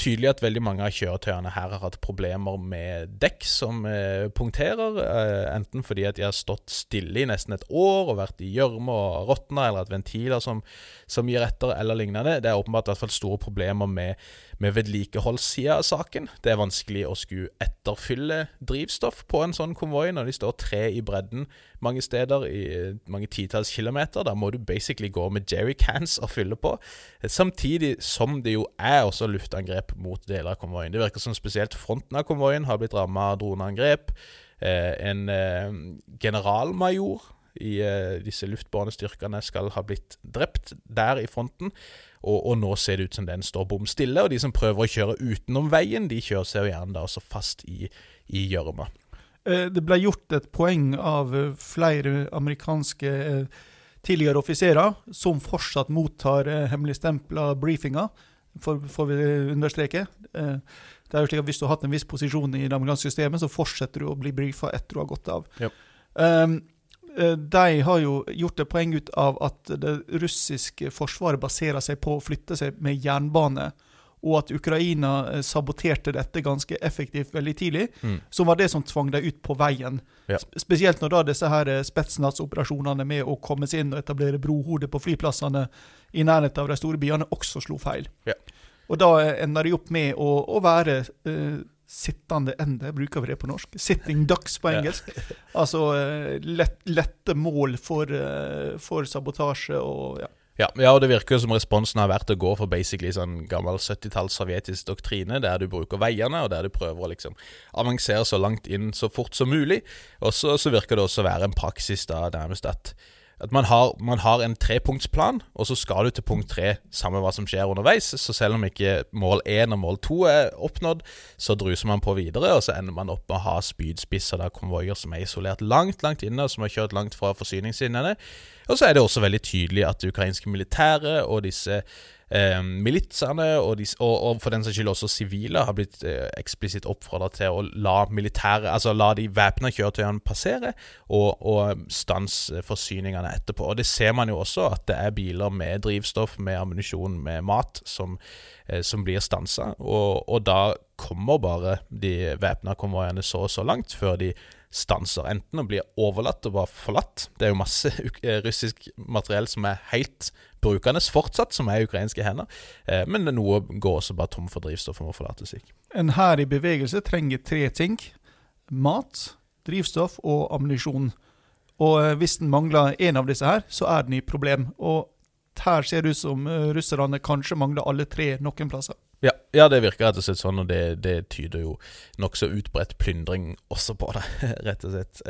tydelig at veldig mange av kjøretøyene her har hatt problemer med dekk som eh, punkterer. Eh, enten fordi at de har stått stille i nesten et år og vært i gjørme og råtna, eller at ventiler som, som, gir etter, eller lignende. Det er åpenbart i hvert fall store problemer med, med vedlikeholdssida av saken. Det er vanskelig å skulle etterfylle drivstoff på en sånn konvoi når de står tre i bredden mange steder, i mange titalls kilometer. Da må du basically gå med jerrycans og fylle på. Samtidig som det jo er også luftangrep mot deler av konvoien. Det virker som spesielt fronten av konvoien har blitt ramma av droneangrep. Eh, en eh, generalmajor i eh, disse luftbanestyrkene skal ha blitt drept der i fronten. Og, og, nå ser det ut som den står bom stille, og de som prøver å kjøre utenom veien, de kjører seg jo gjerne da også fast i gjørma. Eh, det ble gjort et poeng av eh, flere amerikanske tidligere offiserer som fortsatt mottar hemmeligstempla briefinger, får vi understreke. Det er jo slik at Hvis du har hatt en viss posisjon i det amerikanske systemet, så fortsetter du å bli brifa etter du har gått av. Ja. Um, de har jo gjort et poeng ut av at det russiske forsvaret baserer seg på å flytte seg med jernbane og at Ukraina eh, saboterte dette ganske effektivt veldig tidlig, mm. som var det som tvang dem ut på veien. Ja. Spesielt når da disse her eh, Spetsnaz-operasjonene med å komme seg inn og etablere brohodet på flyplassene i nærheten av de store byene også slo feil. Ja. Og da ender de opp med å, å være uh, sittende ende, bruker vi det på norsk? Sitting ducks på engelsk. Altså uh, lett, lette mål for, uh, for sabotasje og ja. Ja, ja, og det virker jo som responsen har vært å gå for basically sånn gammel 70-talls sovjetisk doktrine, der du bruker veiene, og der du prøver å liksom avansere så langt inn så fort som mulig. Og så, så virker det også å være en praksis da nærmest at at man har, man har, en trepunktsplan, og så skal du til punkt tre, samme hva som skjer underveis. Så selv om ikke mål én og mål to er oppnådd, så druser man på videre, og så ender man opp med å ha spydspisser av konvoier som er isolert langt, langt inne, og som har kjørt langt fra forsyningslinjene. Og så er det også veldig tydelig at det ukrainske militæret og disse eh, militsene, og, de, og, og, for den saks skyld også sivile, har blitt eh, eksplisitt oppfordra til å la militære, altså la de væpna kjøretøyene passere, og, og stanse forsyningene etterpå. Og Det ser man jo også, at det er biler med drivstoff, med ammunisjon, med mat, som, eh, som blir stansa. Og, og da kommer bare de væpna konvoiene så og så langt før de stanser. Enten å bli overlatt og bare forlatt. Det er jo masse russisk materiell som er helt brukende fortsatt, som er ukrainske hender. Eh, men noe går også bare tom for drivstoff og må forlates. En hær i bevegelse trenger tre ting. Mat, drivstoff og ammunisjon. Og eh, hvis den mangler én av disse her, så er den i problem. Og her ser det ut som eh, russerne kanskje mangler alle tre noen plasser. Ja, ja, det virker rett og slett sånn, og det, det tyder jo nokså utbredt plyndring også på det, rett og slett.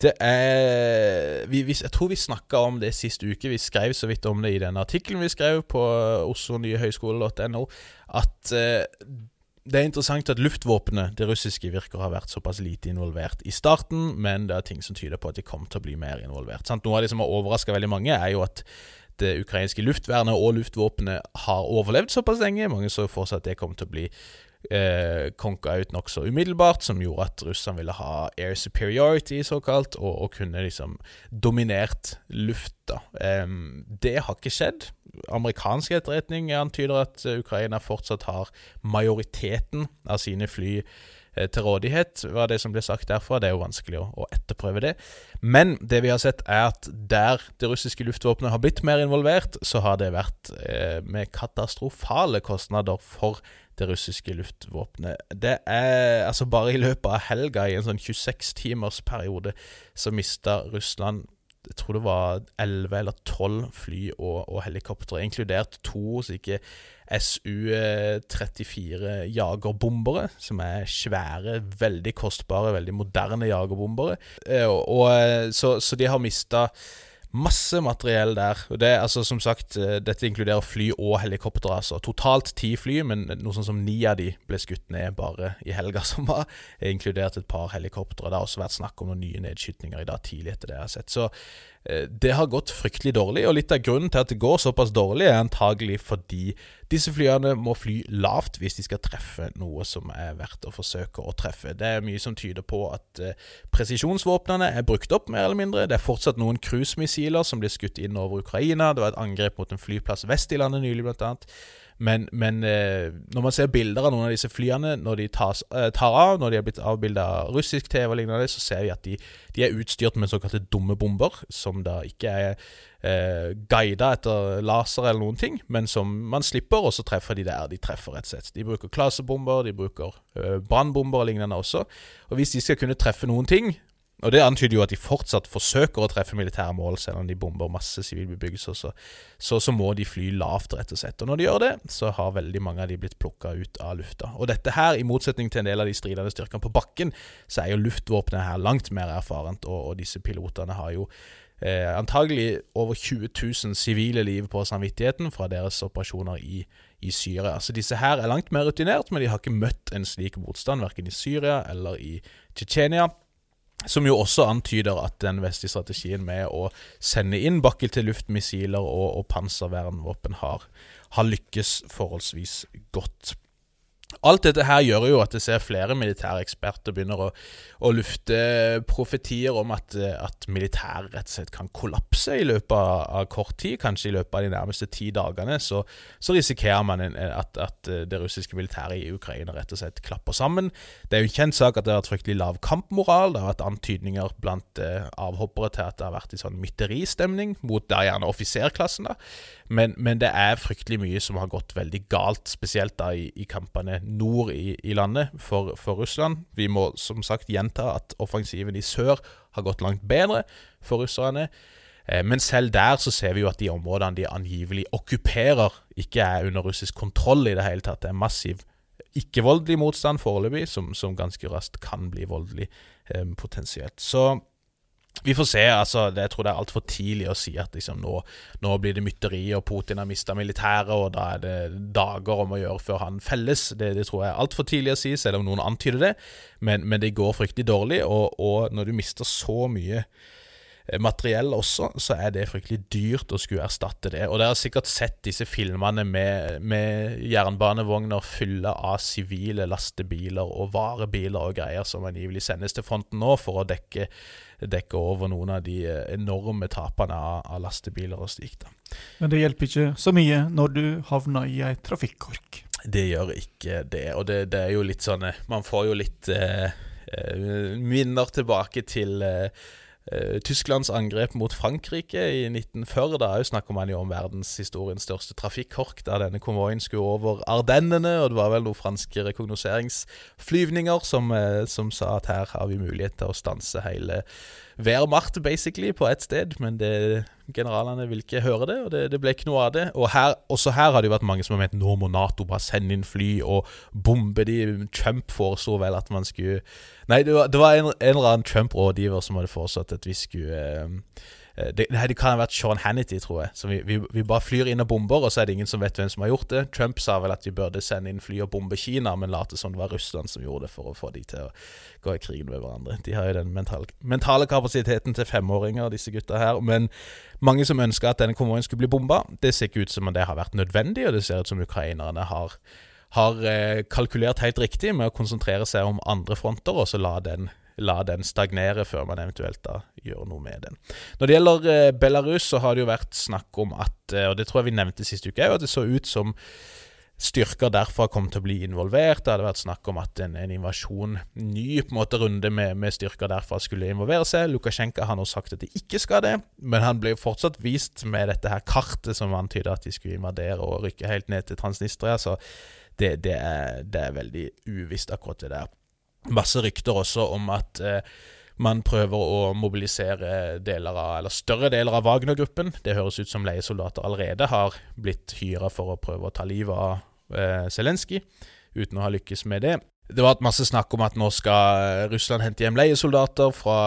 Det er vi, vi, Jeg tror vi snakka om det sist uke. Vi skrev så vidt om det i den artikkelen vi skrev på oslonyehøyskole.no, at uh, det er interessant at luftvåpenet, det russiske, virker å ha vært såpass lite involvert i starten, men det er ting som tyder på at de kommer til å bli mer involvert. Sant? Noe av det som har overraska veldig mange, er jo at det ukrainske luftvernet og luftvåpenet har overlevd såpass lenge. Mange så for seg at det kom til å bli eh, konka ut nokså umiddelbart, som gjorde at russerne ville ha air superiority, såkalt, og, og kunne liksom dominert lufta. Eh, det har ikke skjedd. Amerikansk etterretning antyder at Ukraina fortsatt har majoriteten av sine fly eh, til rådighet, var det som ble sagt derfra. Det er jo vanskelig å, etterprøve det. Men det vi har sett, er at der det russiske luftvåpenet har blitt mer involvert, så har det vært eh, med katastrofale kostnader for det russiske luftvåpenet. Det er altså bare i løpet av helga, i en sånn 26 timers periode, så mista Russland jeg tror det var 11 eller 12 fly og, og helikoptre, inkludert to slike SU-34 jagerbombere, som er svære, veldig kostbare, veldig moderne jagerbombere. Eh, og, og, så, så de har mista Masse materiell der. og det, altså Som sagt, eh, dette inkluderer fly og helikoptre. altså Totalt ti fly, men noe sånn som ni av de ble skutt ned bare i helga som var. Inkludert et par helikoptre. Det har også vært snakk om noen nye nedskytninger i dag tidlig etter det jeg har sett. Så det har gått fryktelig dårlig, og litt av grunnen til at det går såpass dårlig, er antagelig fordi disse flyene må fly lavt hvis de skal treffe noe som er verdt å forsøke å treffe. Det er mye som tyder på at eh, presisjonsvåpnene er brukt opp, mer eller mindre. Det er fortsatt noen cruisemissiler som blir skutt inn over Ukraina. Det var et angrep mot en flyplass vest i landet nylig, blant annet. Men, men eh, når man ser bilder av noen av disse flyene når de tas, eh, tar av, når de er blitt avbilda av russisk TV og lignende, så ser vi at de, de, er utstyrt med såkalte dumme bomber, som da ikke er eh, guida etter laser eller noen ting, men som man slipper, og så treffer de der de treffer, rett og slett. De bruker klasebomber, de bruker eh, brannbomber og lignende også. Og hvis de skal kunne treffe noen ting, og Det antyder jo at de fortsatt forsøker å treffe militære mål, selv om de bomber masse sivilbebyggelser. Så, så, så, må de fly lavt, rett og slett. Og når de gjør det, så har veldig mange av de blitt plukka ut av lufta. Og dette her, i motsetning til en del av de stridende styrkene på bakken, så er jo luftvåpenet her langt mer erfarent, og, og disse pilotene har jo eh, antagelig over 20 000 sivile liv på samvittigheten fra deres operasjoner i, i Syria. Så disse her er langt mer rutinert, men de har ikke møtt en slik motstand, verken i Syria eller i Tsjetsjenia. Som jo også antyder at den vestlige strategien med å sende inn bakkel-til-luft-missiler og, og panservernvåpen har, har lykkes forholdsvis godt. Alt dette her gjør jo at jeg ser flere militære eksperter begynner å, å lufte profetier om at, at militæret rett og slett kan kollapse i løpet av, kort tid. Kanskje i løpet av de nærmeste ti dagene så, så risikerer man at, at, det russiske militæret i Ukraina rett og slett klapper sammen. Det er jo en kjent sak at det har vært fryktelig lav kampmoral. Det har vært antydninger blant eh, avhoppere til at det har vært en sånn mytteristemning mot der gjerne offiserklassen. Men, men, det er fryktelig mye som har gått veldig galt, spesielt da i, i kampene nord i, i landet for, for, Russland. Vi må som sagt gjenta at offensiven i sør har gått langt bedre for russerne. Eh, men selv der så ser vi jo at de områdene de angivelig okkuperer, ikke er under russisk kontroll i det hele tatt. Det er massiv ikke-voldelig motstand foreløpig, som, som, ganske raskt kan bli voldelig eh, potensielt. Så vi får se. altså, Jeg tror det er altfor tidlig å si at liksom, nå, nå, blir det mytteri, og Putin har mista militæret, og da er det dager om å gjøre før han felles. Det, det tror jeg er altfor tidlig å si, selv om noen antyder det. Men, men det går fryktelig dårlig, og, og når du mister så mye materiell også, så er det fryktelig dyrt å skulle erstatte det. Og dere har sikkert sett disse filmene med, med jernbanevogner fulle av sivile lastebiler og varebiler og greier som angivelig sendes til fronten nå for å dekke, dekke over noen av de eh, enorme tapene av, av lastebiler og slikt. Men det hjelper ikke så mye når du havner i ei trafikkork. Det gjør ikke det, og det, det, er jo litt sånn eh, Man får jo litt eh, minner tilbake til eh, Tysklands angrep mot Frankrike i 1940. Da snakker man jo om verdenshistoriens største trafikkork, da denne konvoien skulle over Ardennene. Og det var vel noen franske rekognoseringsflyvninger som, uh, som, sa at her har vi mulighet til å stanse hele Wehrmacht, basically, på ett sted. Men det, generalene vil ikke høre det, og det, det, ble ikke noe av det. Og her, også her har det jo vært mange som har ment nå må Nato bare sende inn fly og bombe de. Trump foreslo vel at man skulle Nei, det var, det var en, en, eller annen Trump-rådgiver som hadde foreslått at vi skulle eh, det, Nei, det kan ha vært Sean Hannity, tror jeg. Så vi, vi, vi, bare flyr inn og bomber, og så er det ingen som vet hvem som har gjort det. Trump sa vel at vi burde sende inn fly og bombe Kina, men late som det var Russland som gjorde det for å få de til å gå i krigen med hverandre. De har jo den mentale, mentale kapasiteten til femåringer, disse gutta her. Men mange som ønska at denne konvoien skulle bli bomba, det ser ikke ut som om det har vært nødvendig, og det ser ut som ukrainerne har har eh, kalkulert helt riktig med å konsentrere seg om andre fronter, og så la den la den stagnere før man eventuelt da gjør noe med den. Når det gjelder eh, Belarus, så har det jo vært snakk om at, eh, og det tror jeg vi nevnte sist uke, at det så ut som styrker derfra kom til å bli involvert. Det hadde vært snakk om at en, en invasjon, ny på en måte runde med, med, styrker derfra, skulle involvere seg. Lukasjenko har nå sagt at de ikke skal det, men han ble fortsatt vist med dette her kartet som antyder at de skulle invadere og rykke helt ned til Transnistria. Så det, det, er, det er veldig uvisst, akkurat det der masse rykter også om at eh, man prøver å mobilisere deler av, eller større deler av Wagner-gruppen. Det høres ut som leiesoldater allerede har blitt hyra for å prøve å ta livet av eh, Zelenskyj, uten å ha lykkes med det. Det var et masse snakk om at nå skal Russland hente hjem leiesoldater fra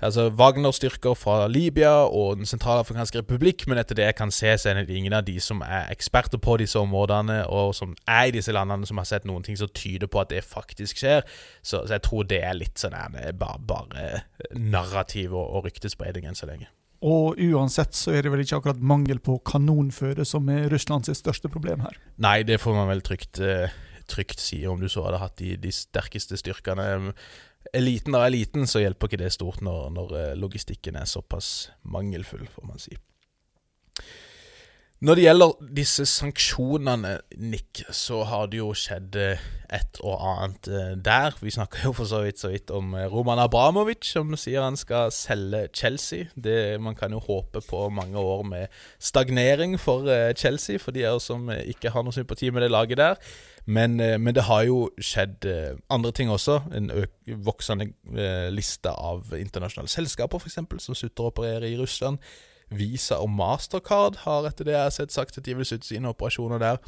altså Wagner-styrker fra Libya og Den sentralafrikanske republikk, men etter det jeg kan se, så er det ingen av de som er eksperter på disse områdene, og som er i disse landene, som har sett noen ting som tyder på at det faktisk skjer. Så, så jeg tror det er litt sånn bare, bare narrativ og, og ryktespredning enn så lenge. Og uansett så er det vel ikke akkurat mangel på kanonføde som er Russlands største problem her? Nei, det får man vel trygt uh, trygt si. Om du så hadde hatt de, de sterkeste styrkene. Eliten av eliten, så hjelper ikke det stort når, når eh, logistikken er såpass mangelfull, får man si. Når det gjelder disse sanksjonene, Nick, så har det jo skjedd eh, et og annet eh, der. Vi snakka jo for så vidt, så vidt om Roman Abramovic, som sier han skal selge Chelsea. Det, man kan jo håpe på mange år med stagnering for Chelsea, for de er jo som ikke har noe sympati med det laget der. Men, eh, men, det har jo skjedd eh, andre ting også. En voksende eh, liste av internasjonale selskaper eksempel, som slutter å operere i Russland. Visa og Mastercard har etter det jeg har sett sagt at de vil slutte sine operasjoner der.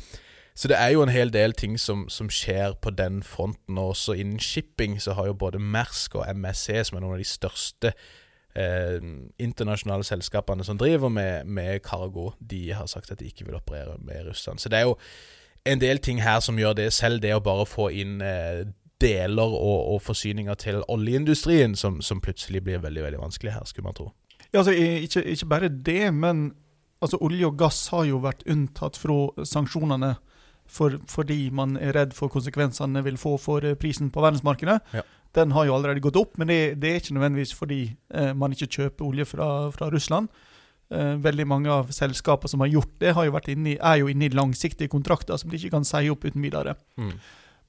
Så det er jo en hel del ting som, som skjer på den fronten. Og også innen shipping så har jo både Mersk og MSC, som er noen av de største eh, internasjonale selskapene som driver med, med cargo, de har sagt at de ikke vil operere med Russland. Så det er jo en del ting her som gjør det, selv det å bare få inn eh, deler og, og, forsyninger til oljeindustrien, som, som, plutselig blir veldig veldig vanskelig her, skulle man tro. Ja, altså, ikke, ikke bare det, men altså, olje og gass har jo vært unntatt fra sanksjonene for, fordi man er redd for konsekvensene vil få for eh, prisen på verdensmarkedet. Ja. Den har jo allerede gått opp, men det, det er ikke nødvendigvis fordi eh, man ikke kjøper olje fra, fra Russland. Eh, veldig mange av selskapene som har gjort det, har jo vært inne i, er jo inne i langsiktige kontrakter som de ikke kan si opp uten videre. Mm.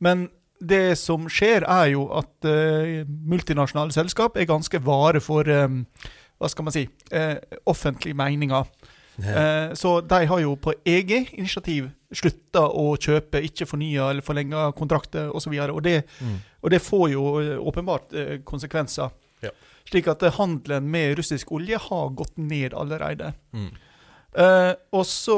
Men det som skjer, er jo at eh, multinasjonale selskap er ganske vare for um, hva skal man si uh, offentlige meninger. Yeah. så de har jo på eget initiativ slutta å kjøpe, ikke fornya eller forlenga kontrakter osv. Og, og, det, mm. og det får jo åpenbart konsekvenser. Slik at handelen med russisk olje har gått ned allerede. Mm. Uh, og så,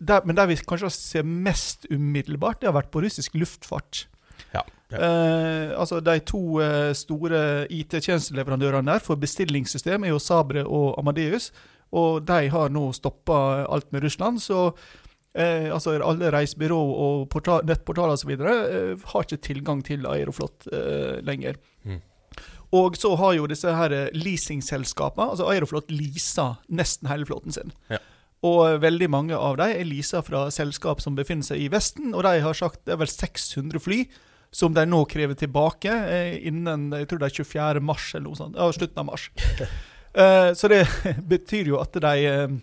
der, Men der vi kanskje ser mest umiddelbart, det har vært på russisk luftfart. Ja, ja. Uh, altså De to uh, store IT-tjenesteleverandørene der for bestillingssystem er jo Sabre og Amadeus. Og de har nå stoppa alt med Russland. Så altså alle reisebyrå og portal, nettportaler osv. Uh, har ikke tilgang til Aeroflot lenger. Mm. Og så har jo disse her eh, leasingselskapene altså Aeroflot leaser nesten hele flåten sin. Ja. Og veldig mange av dem er leasa fra selskap som befinner seg i Vesten, og de har sagt det er vel 600 fly som de nå krever tilbake eh, innen jeg tror det er 24. mars, eller noe sånt. Ja, slutten av mars. eh, så det betyr jo at de eh,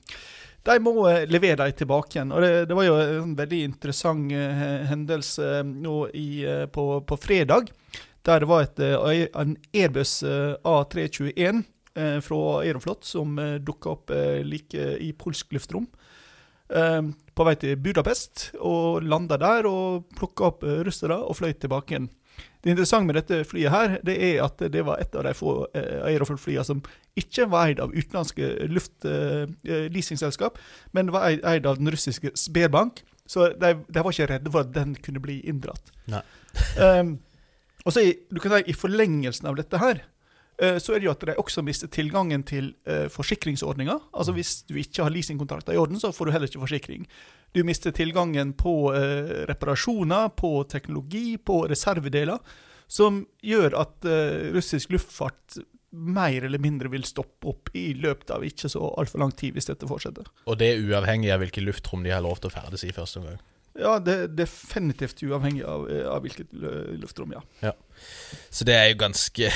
de må levere dem tilbake igjen. Og det, det var jo en veldig interessant hendelse nå i, på, på fredag der det var et, en Airbus eh, A321 eh, fra Aeroflot som dukka opp like i polsk luftrom. På vei til Budapest, og landa der og plukka opp russere og fløy tilbake igjen. Det interessante med dette flyet her, det er at det var et av de få Aeroflot-flyene som ikke var eid av utenlandske luftleasingselskap, men var eid av den russiske Sberbank. Så de, de, var ikke redde for at den kunne bli inndratt. um, og så i, du kan si, I forlengelsen av dette her, eh, så er det jo at de også mister tilgangen til eh, forsikringsordninger. Altså Hvis du ikke har leasingkontrakter i orden, så får du heller ikke forsikring. Du mister tilgangen på eh, reparasjoner, på teknologi, på reservedeler, som gjør at eh, russisk luftfart mer eller mindre vil stoppe opp i løpet av ikke så altfor lang tid, hvis dette fortsetter. Og det er uavhengig av hvilket luftrom de har lov til å ferdes i første omgang? Ja, det er definitivt uavhengig av, av hvilket luftrom, ja. ja. Så det er jo ganske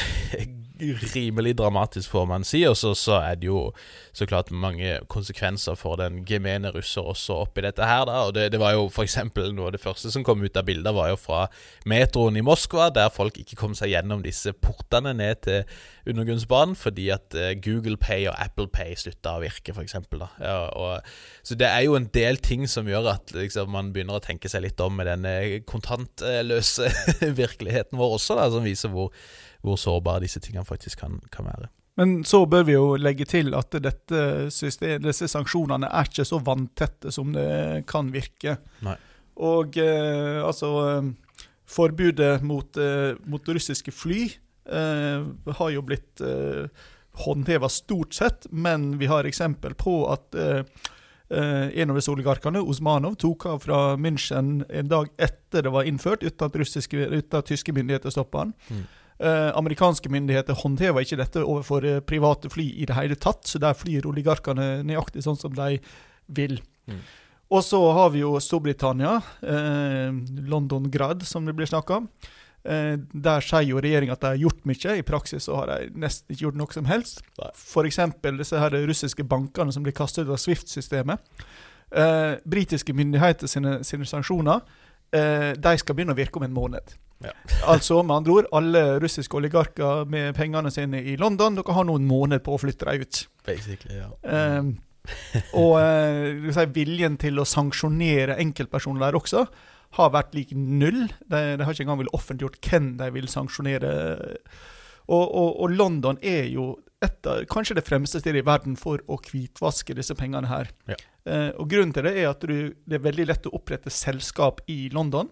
rimelig dramatisk, får man si. Og så, er det jo så klart mange konsekvenser for den gemene russer også oppi dette her. da, og Det, det var jo f.eks. noe av det første som kom ut av bildet, var jo fra metroen i Moskva, der folk ikke kom seg gjennom disse portene ned til undergrunnsbanen fordi at uh, Google Pay og Apple Pay slutta å virke, f.eks. Ja, og, så det er jo en del ting som gjør at liksom, man begynner å tenke seg litt om med denne kontantløse virkeligheten vår også, da, som viser hvor hvor sårbare disse tingene faktisk kan, kan, være. Men så bør vi jo legge til at system, disse sanksjonene er ikke så vanntette som det kan virke. Nei. Og eh, altså Forbudet mot, eh, mot russiske fly eh, har jo blitt eh, håndheva stort sett, men vi har eksempel på at eh, eh, en av disse oligarkene, Osmanov, tok av fra München en dag etter det var innført, uten at, russiske, uten at tyske myndigheter stoppa han. Mm. Eh, amerikanske myndigheter håndhever ikke dette overfor eh, private fly i det hele tatt, så der flyr oligarkene nøyaktig sånn som de vil. Mm. Og så har vi jo Storbritannia, eh, London Grad, som det blir snakka om. Eh, der sier jo regjeringa at de har gjort mye. I praksis så har de nesten ikke gjort noe som helst. F.eks. disse her russiske bankene som blir kastet ut av Swift-systemet. Eh, britiske myndigheter sine, sine sanksjoner eh, de skal begynne å virke om en måned. Ja. altså med andre ord, alle russiske oligarker med pengene sine i London dere har noen måneder på å flytte dem ut. Basically, ja. Um, og uh, si, viljen til å sanksjonere enkeltpersoner der også har vært lik null. De, de har ikke engang villet offentliggjort hvem de vil sanksjonere. Og, og, og, London er jo etter, kanskje det fremste stedet i verden for å hvitvaske disse pengene her. Ja. Uh, og Grunnen til det er at du, det er veldig lett å opprette selskap i London.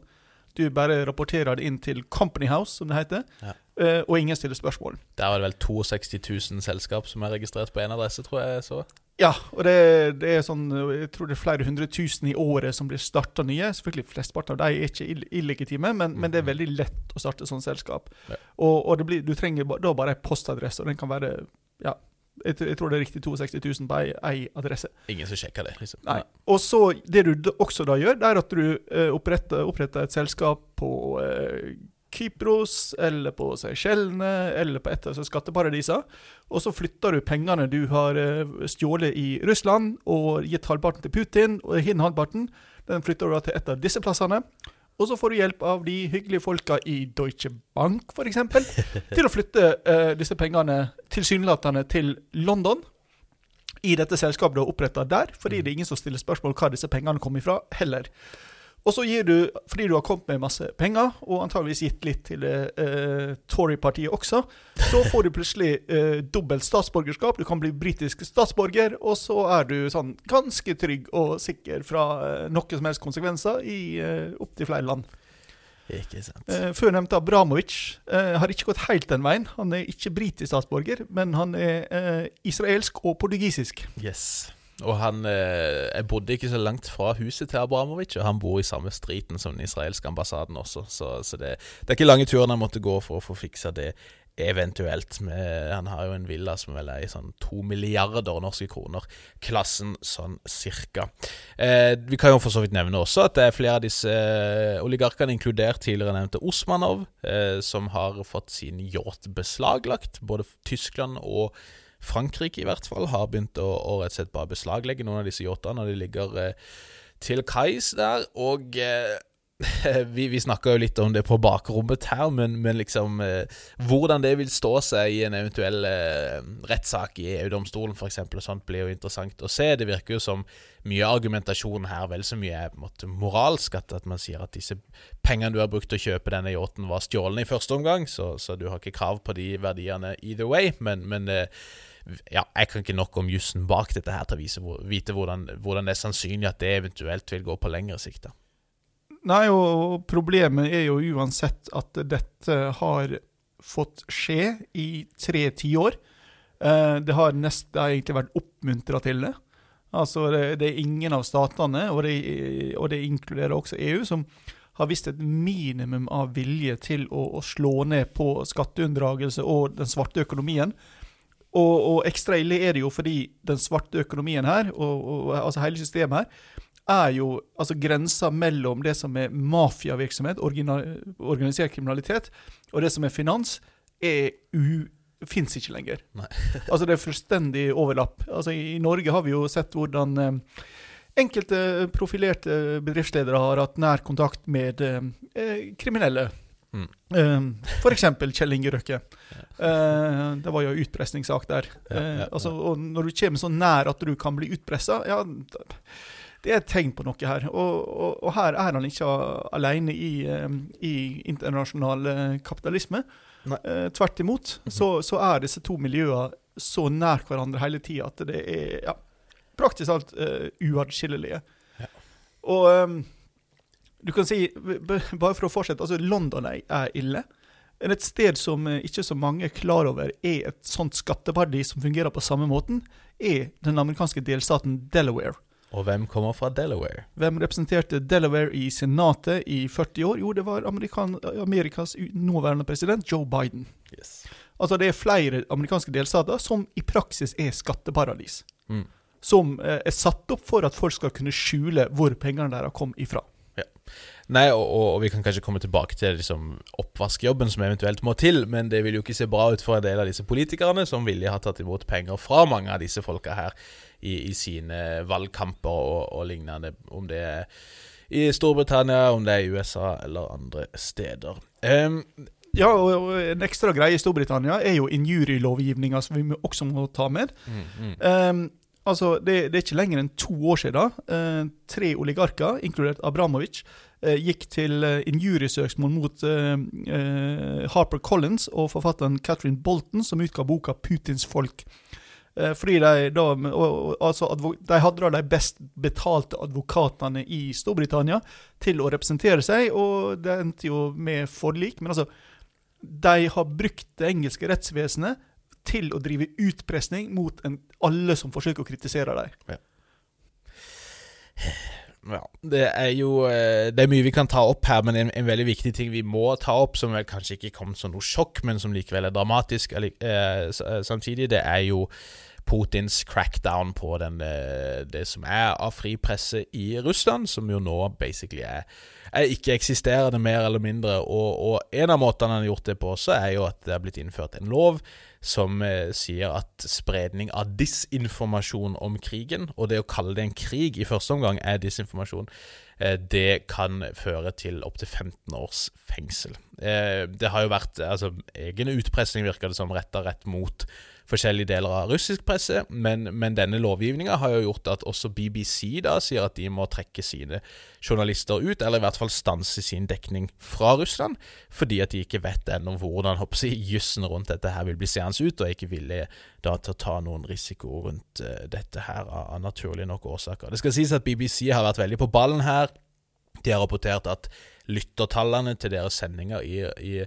Du bare rapporterer det inn til Company House, som det heter, ja. uh, og ingen stiller spørsmål. Der var det vel 62 000 selskap som er registrert på én adresse, tror jeg så. Ja, og det, det, er sånn Jeg tror det er flere hundre tusen i året som blir starta nye. Selvfølgelig Flesteparten av dem er ikke illegitime, men, men, det er mhm. veldig lett å starte sånn selskap. Ja. Og, og blir, du trenger da bare ei postadresse, og den kan være ja, jeg, jeg, tror det er riktig 62 000 på ei, adresse. Ingen som sjekker det? liksom. Nei. Og så Det du også da gjør, det er at du eh, oppretter, oppretter, et selskap på eh, Kypros eller på Seychellene eller på et av skatteparadisene. Og så flytter du pengene du har uh, stjålet i Russland og gitt halvparten til Putin, og hin halvparten den flytter du da til et av disse plassene. Og så får du hjelp av de hyggelige folka i Deutsche Bank f.eks. til å flytte uh, disse pengene tilsynelatende til London. I dette selskapet du har oppretta der, fordi mm. det er ingen som stiller spørsmål hva disse pengene kommer ifra, heller. Og så gir du, fordi du har kommet med masse penger, og antageligvis gitt litt til uh, Tory-partiet også, så får du plutselig uh, dobbelt statsborgerskap. Du kan bli britisk statsborger, og så er du sånn ganske trygg og sikker fra uh, noe som helst konsekvenser i uh, opptil flere land. Ikke sant. Uh, før nevnte Abramovic uh, har ikke gått helt den veien. Han er ikke britisk statsborger, men han er israelsk og portugisisk. Yes. Og han eh, Jeg bodde ikke så langt fra huset til Abramovic, og han bor i samme striten som den israelske ambassaden også, så, så det, det, er ikke lange turen han måtte gå for å få fiksa det. Eventuelt. Med, han har jo en villa som vel er i sånn to milliarder norske kroner. Klassen sånn cirka. Eh, vi kan jo for så vidt nevne også at det er flere av disse eh, oligarkene, inkludert tidligere nevnte Osmanov, eh, som har fått sin yacht beslaglagt. Både Tyskland og Frankrike i hvert fall har begynt å, å rett og slett bare beslaglegge noen av disse yachtene når de ligger eh, til kais der. Og eh, vi, vi snakka jo litt om det på bakrommet her, men, men liksom eh, Hvordan det vil stå seg i en eventuell eh, rettssak i EU-domstolen f.eks., og sånt blir jo interessant å se. Det virker jo som mye argumentasjon her vel så mye er på en måte moralsk, at, at man sier at disse pengene du har brukt til å kjøpe denne yachten, var stjålne i første omgang, så, så, du har ikke krav på de verdiene either way, men, men eh, ja, jeg kan ikke nok om jussen bak dette her til å vise, vite hvordan, hvordan, det er sannsynlig at det eventuelt vil gå på lengre sikt. Nei, og problemet er jo uansett at dette har fått skje i tre tiår. Eh, det har nest, det har egentlig vært oppmuntra til det. Altså, det, det, er ingen av statene, og det, og det, inkluderer også EU, som har vist et minimum av vilje til å, å slå ned på skatteunndragelse og den svarte økonomien. Og, og, ekstra ille er det jo fordi den svarte økonomien her, og, og altså hele systemet her, er jo altså grensa mellom det som er mafiavirksomhet, organisert kriminalitet, og det som er finans, er u fins ikke lenger. altså Det er fullstendig overlapp. Altså I Norge har vi jo sett hvordan eh, enkelte profilerte bedriftsledere har hatt nær kontakt med eh, kriminelle. Mm. Uh, F.eks. Kjell Inge Røkke. Uh, det var jo utpressingssak der. Ja. altså, og når du kommer så nær at du kan bli utpressa, ja, det er et tegn på noe her. Og, og, og her er han ikke alene i, i internasjonal kapitalisme. Uh, tvert imot mm -hmm. så, så, er disse to miljøene så nær hverandre hele tida at det er ja, praktisk alt uh, uatskillelige. Ja. Og um, du kan si, bare for å fortsette, altså London er ille. Et sted som eh, ikke så mange er klar over er et sånt skatteparadis som fungerer på samme måten, er den amerikanske delstaten Delaware. Og hvem kommer fra Delaware? Hvem representerte Delaware i Senatet i 40 år? Jo, det var Amerikan Amerikas nåværende president Joe Biden. Yes. Altså det er flere amerikanske delstater som i praksis er skatteparadis. Mm. Som eh, er satt opp for at folk skal kunne skjule hvor pengene deres kom ifra. Nei, og, og, og, vi kan kanskje komme tilbake til liksom, oppvaskjobben som eventuelt må til, men det vil jo ikke se bra ut for en del av disse politikerne som villig har tatt imot penger fra mange av disse folka her i, i sine valgkamper og, og, lignende. Om det er i Storbritannia, om det er i USA eller andre steder. Um, ja, og en ekstra greie i Storbritannia er jo injurielovgivninga som vi også må ta med. Mm, mm. Um, altså, det, det, er ikke lenger enn to år siden eh, tre oligarker, inkludert Abramovic, eh, gikk til eh, injuriesøksmål mot Harper Collins og forfatteren Catherine Bolton, som utga boka 'Putins folk'. Eh, fordi de da altså, De hadde da de best betalte advokatene i Storbritannia til å representere seg, og det endte jo med forlik. Men altså, de har brukt det engelske rettsvesenet til å drive utpressing mot en, alle som forsøker å kritisere dem. Ja. ja. Det er jo eh, Det er mye vi kan ta opp her, men en, en, veldig viktig ting vi må ta opp, som vel kanskje ikke kom som noe sjokk, men som likevel er dramatisk eller, eh, samtidig, det er jo Putins crackdown på den, det som er av fri presse i Russland, som jo nå basically er, er ikke-eksisterende, mer eller mindre. Og, og, en av måtene han har gjort det på også, er jo at det er blitt innført en lov som eh, sier at spredning av disinformasjon om krigen, og det å kalle det en krig i første omgang er disinformasjon, eh, det kan føre til opptil 15 års fengsel. Eh, det har jo vært altså, egen utpressing, virker det som, retta rett mot forskjellige deler av russisk presse, men, men denne lovgivninga har jo gjort at også BBC da sier at de må trekke sine journalister ut, eller i hvert fall stanse sin dekning fra Russland, fordi at de ikke vet ennå hvordan jeg, jussen rundt dette her vil bli seende ut, og er ikke villige da til å ta noen risiko rundt uh, dette her av, av naturlige nok årsaker. Det skal sies at BBC har vært veldig på ballen her. De har rapportert at lyttertallene til deres sendinger i, i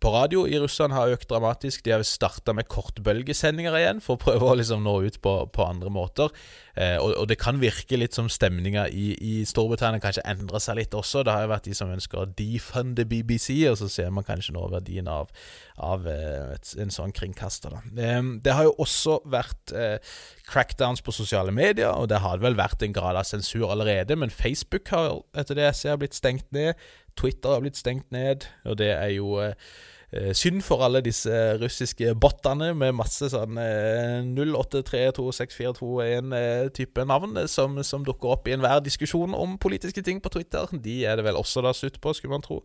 på radio i Russland har økt dramatisk. De har starta med kortbølgesendinger igjen, for å prøve å liksom nå ut på, på andre måter. Eh, og, og, det kan virke litt som stemninga i, i, Storbritannia kanskje endrer seg litt også. Det har jo vært de som ønsker å defunde BBC, og så ser man kanskje nå verdien av, av eh, et, en sånn kringkaster. Eh, det har jo også vært eh, crackdowns på sosiale medier, og det har vel vært en grad av sensur allerede, men Facebook har etter det jeg ser blitt stengt ned. Twitter har blitt stengt ned, og det er jo eh, synd for alle disse russiske bottene med masse sånn 08326421-type eh, navn som, som, dukker opp i enhver diskusjon om politiske ting på Twitter. De er det vel også da slutt på, skulle man tro.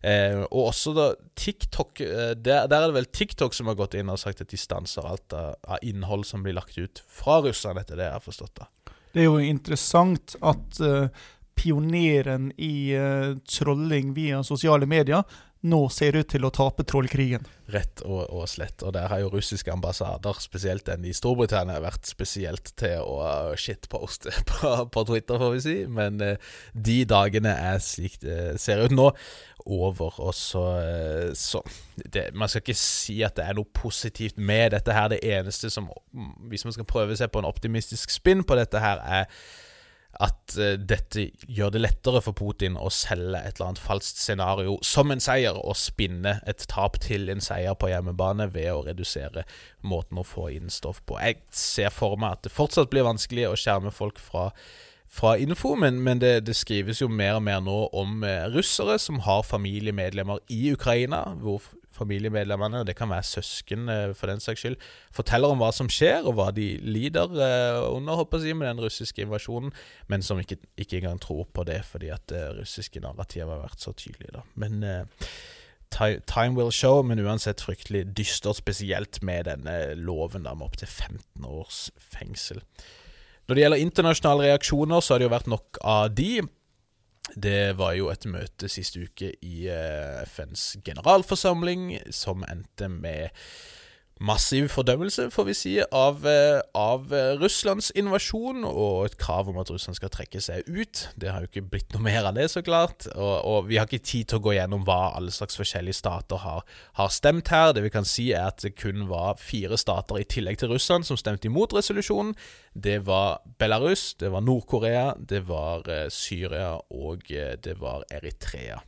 Eh, og også da TikTok eh, der, der, er det vel TikTok som har gått inn og sagt at de stanser alt av, av innhold som blir lagt ut fra Russland, etter det jeg har forstått. da. Det er jo interessant at uh, pioneren i uh, trolling via sosiale medier nå ser ut til å tape trollkrigen. Rett og, og slett. Og der har jo russiske ambassader, spesielt den i Storbritannia, vært spesielt til å shitposte på, på Twitter, får vi si. Men eh, de dagene er slik det ser ut nå, over. Og så, eh, så det, Man skal ikke si at det er noe positivt med dette her. Det eneste som Hvis man skal prøve seg på en optimistisk spinn på dette her, er at uh, dette gjør det lettere for Putin å selge et eller annet falskt scenario som en seier, og spinne et tap til en seier på hjemmebane ved å redusere måten å få inn stoff på. Jeg ser for meg at det fortsatt blir vanskelig å skjerme folk fra, fra info, men, men det, det, skrives jo mer og mer nå om uh, russere som har familiemedlemmer i Ukraina, hvor familiemedlemmene, det kan være søsken eh, for den saks skyld, forteller om hva som skjer, og hva de lider eh, under håper jeg, med den russiske invasjonen, men som ikke, ikke engang tror på det, fordi at det russiske narrativet har vært så tydelig. Da. Men time will show, men uansett fryktelig dystert, spesielt med denne loven da, med opptil 15 års fengsel. Når det gjelder internasjonale reaksjoner, så har det jo vært nok av de. Det var jo et møte sist uke i eh, FNs generalforsamling som endte med massiv fordømmelse, får vi si, av, eh, av, eh, Russlands invasjon, og et krav om at Russland skal trekke seg ut. Det har jo ikke blitt noe mer av det, så klart. Og, og vi har ikke tid til å gå gjennom hva alle slags forskjellige stater har, har, stemt her. Det vi kan si, er at det kun var fire stater i tillegg til Russland som stemte imot resolusjonen. Det var Belarus, det var Nord-Korea, det var uh, Syria, og det var Eritrea.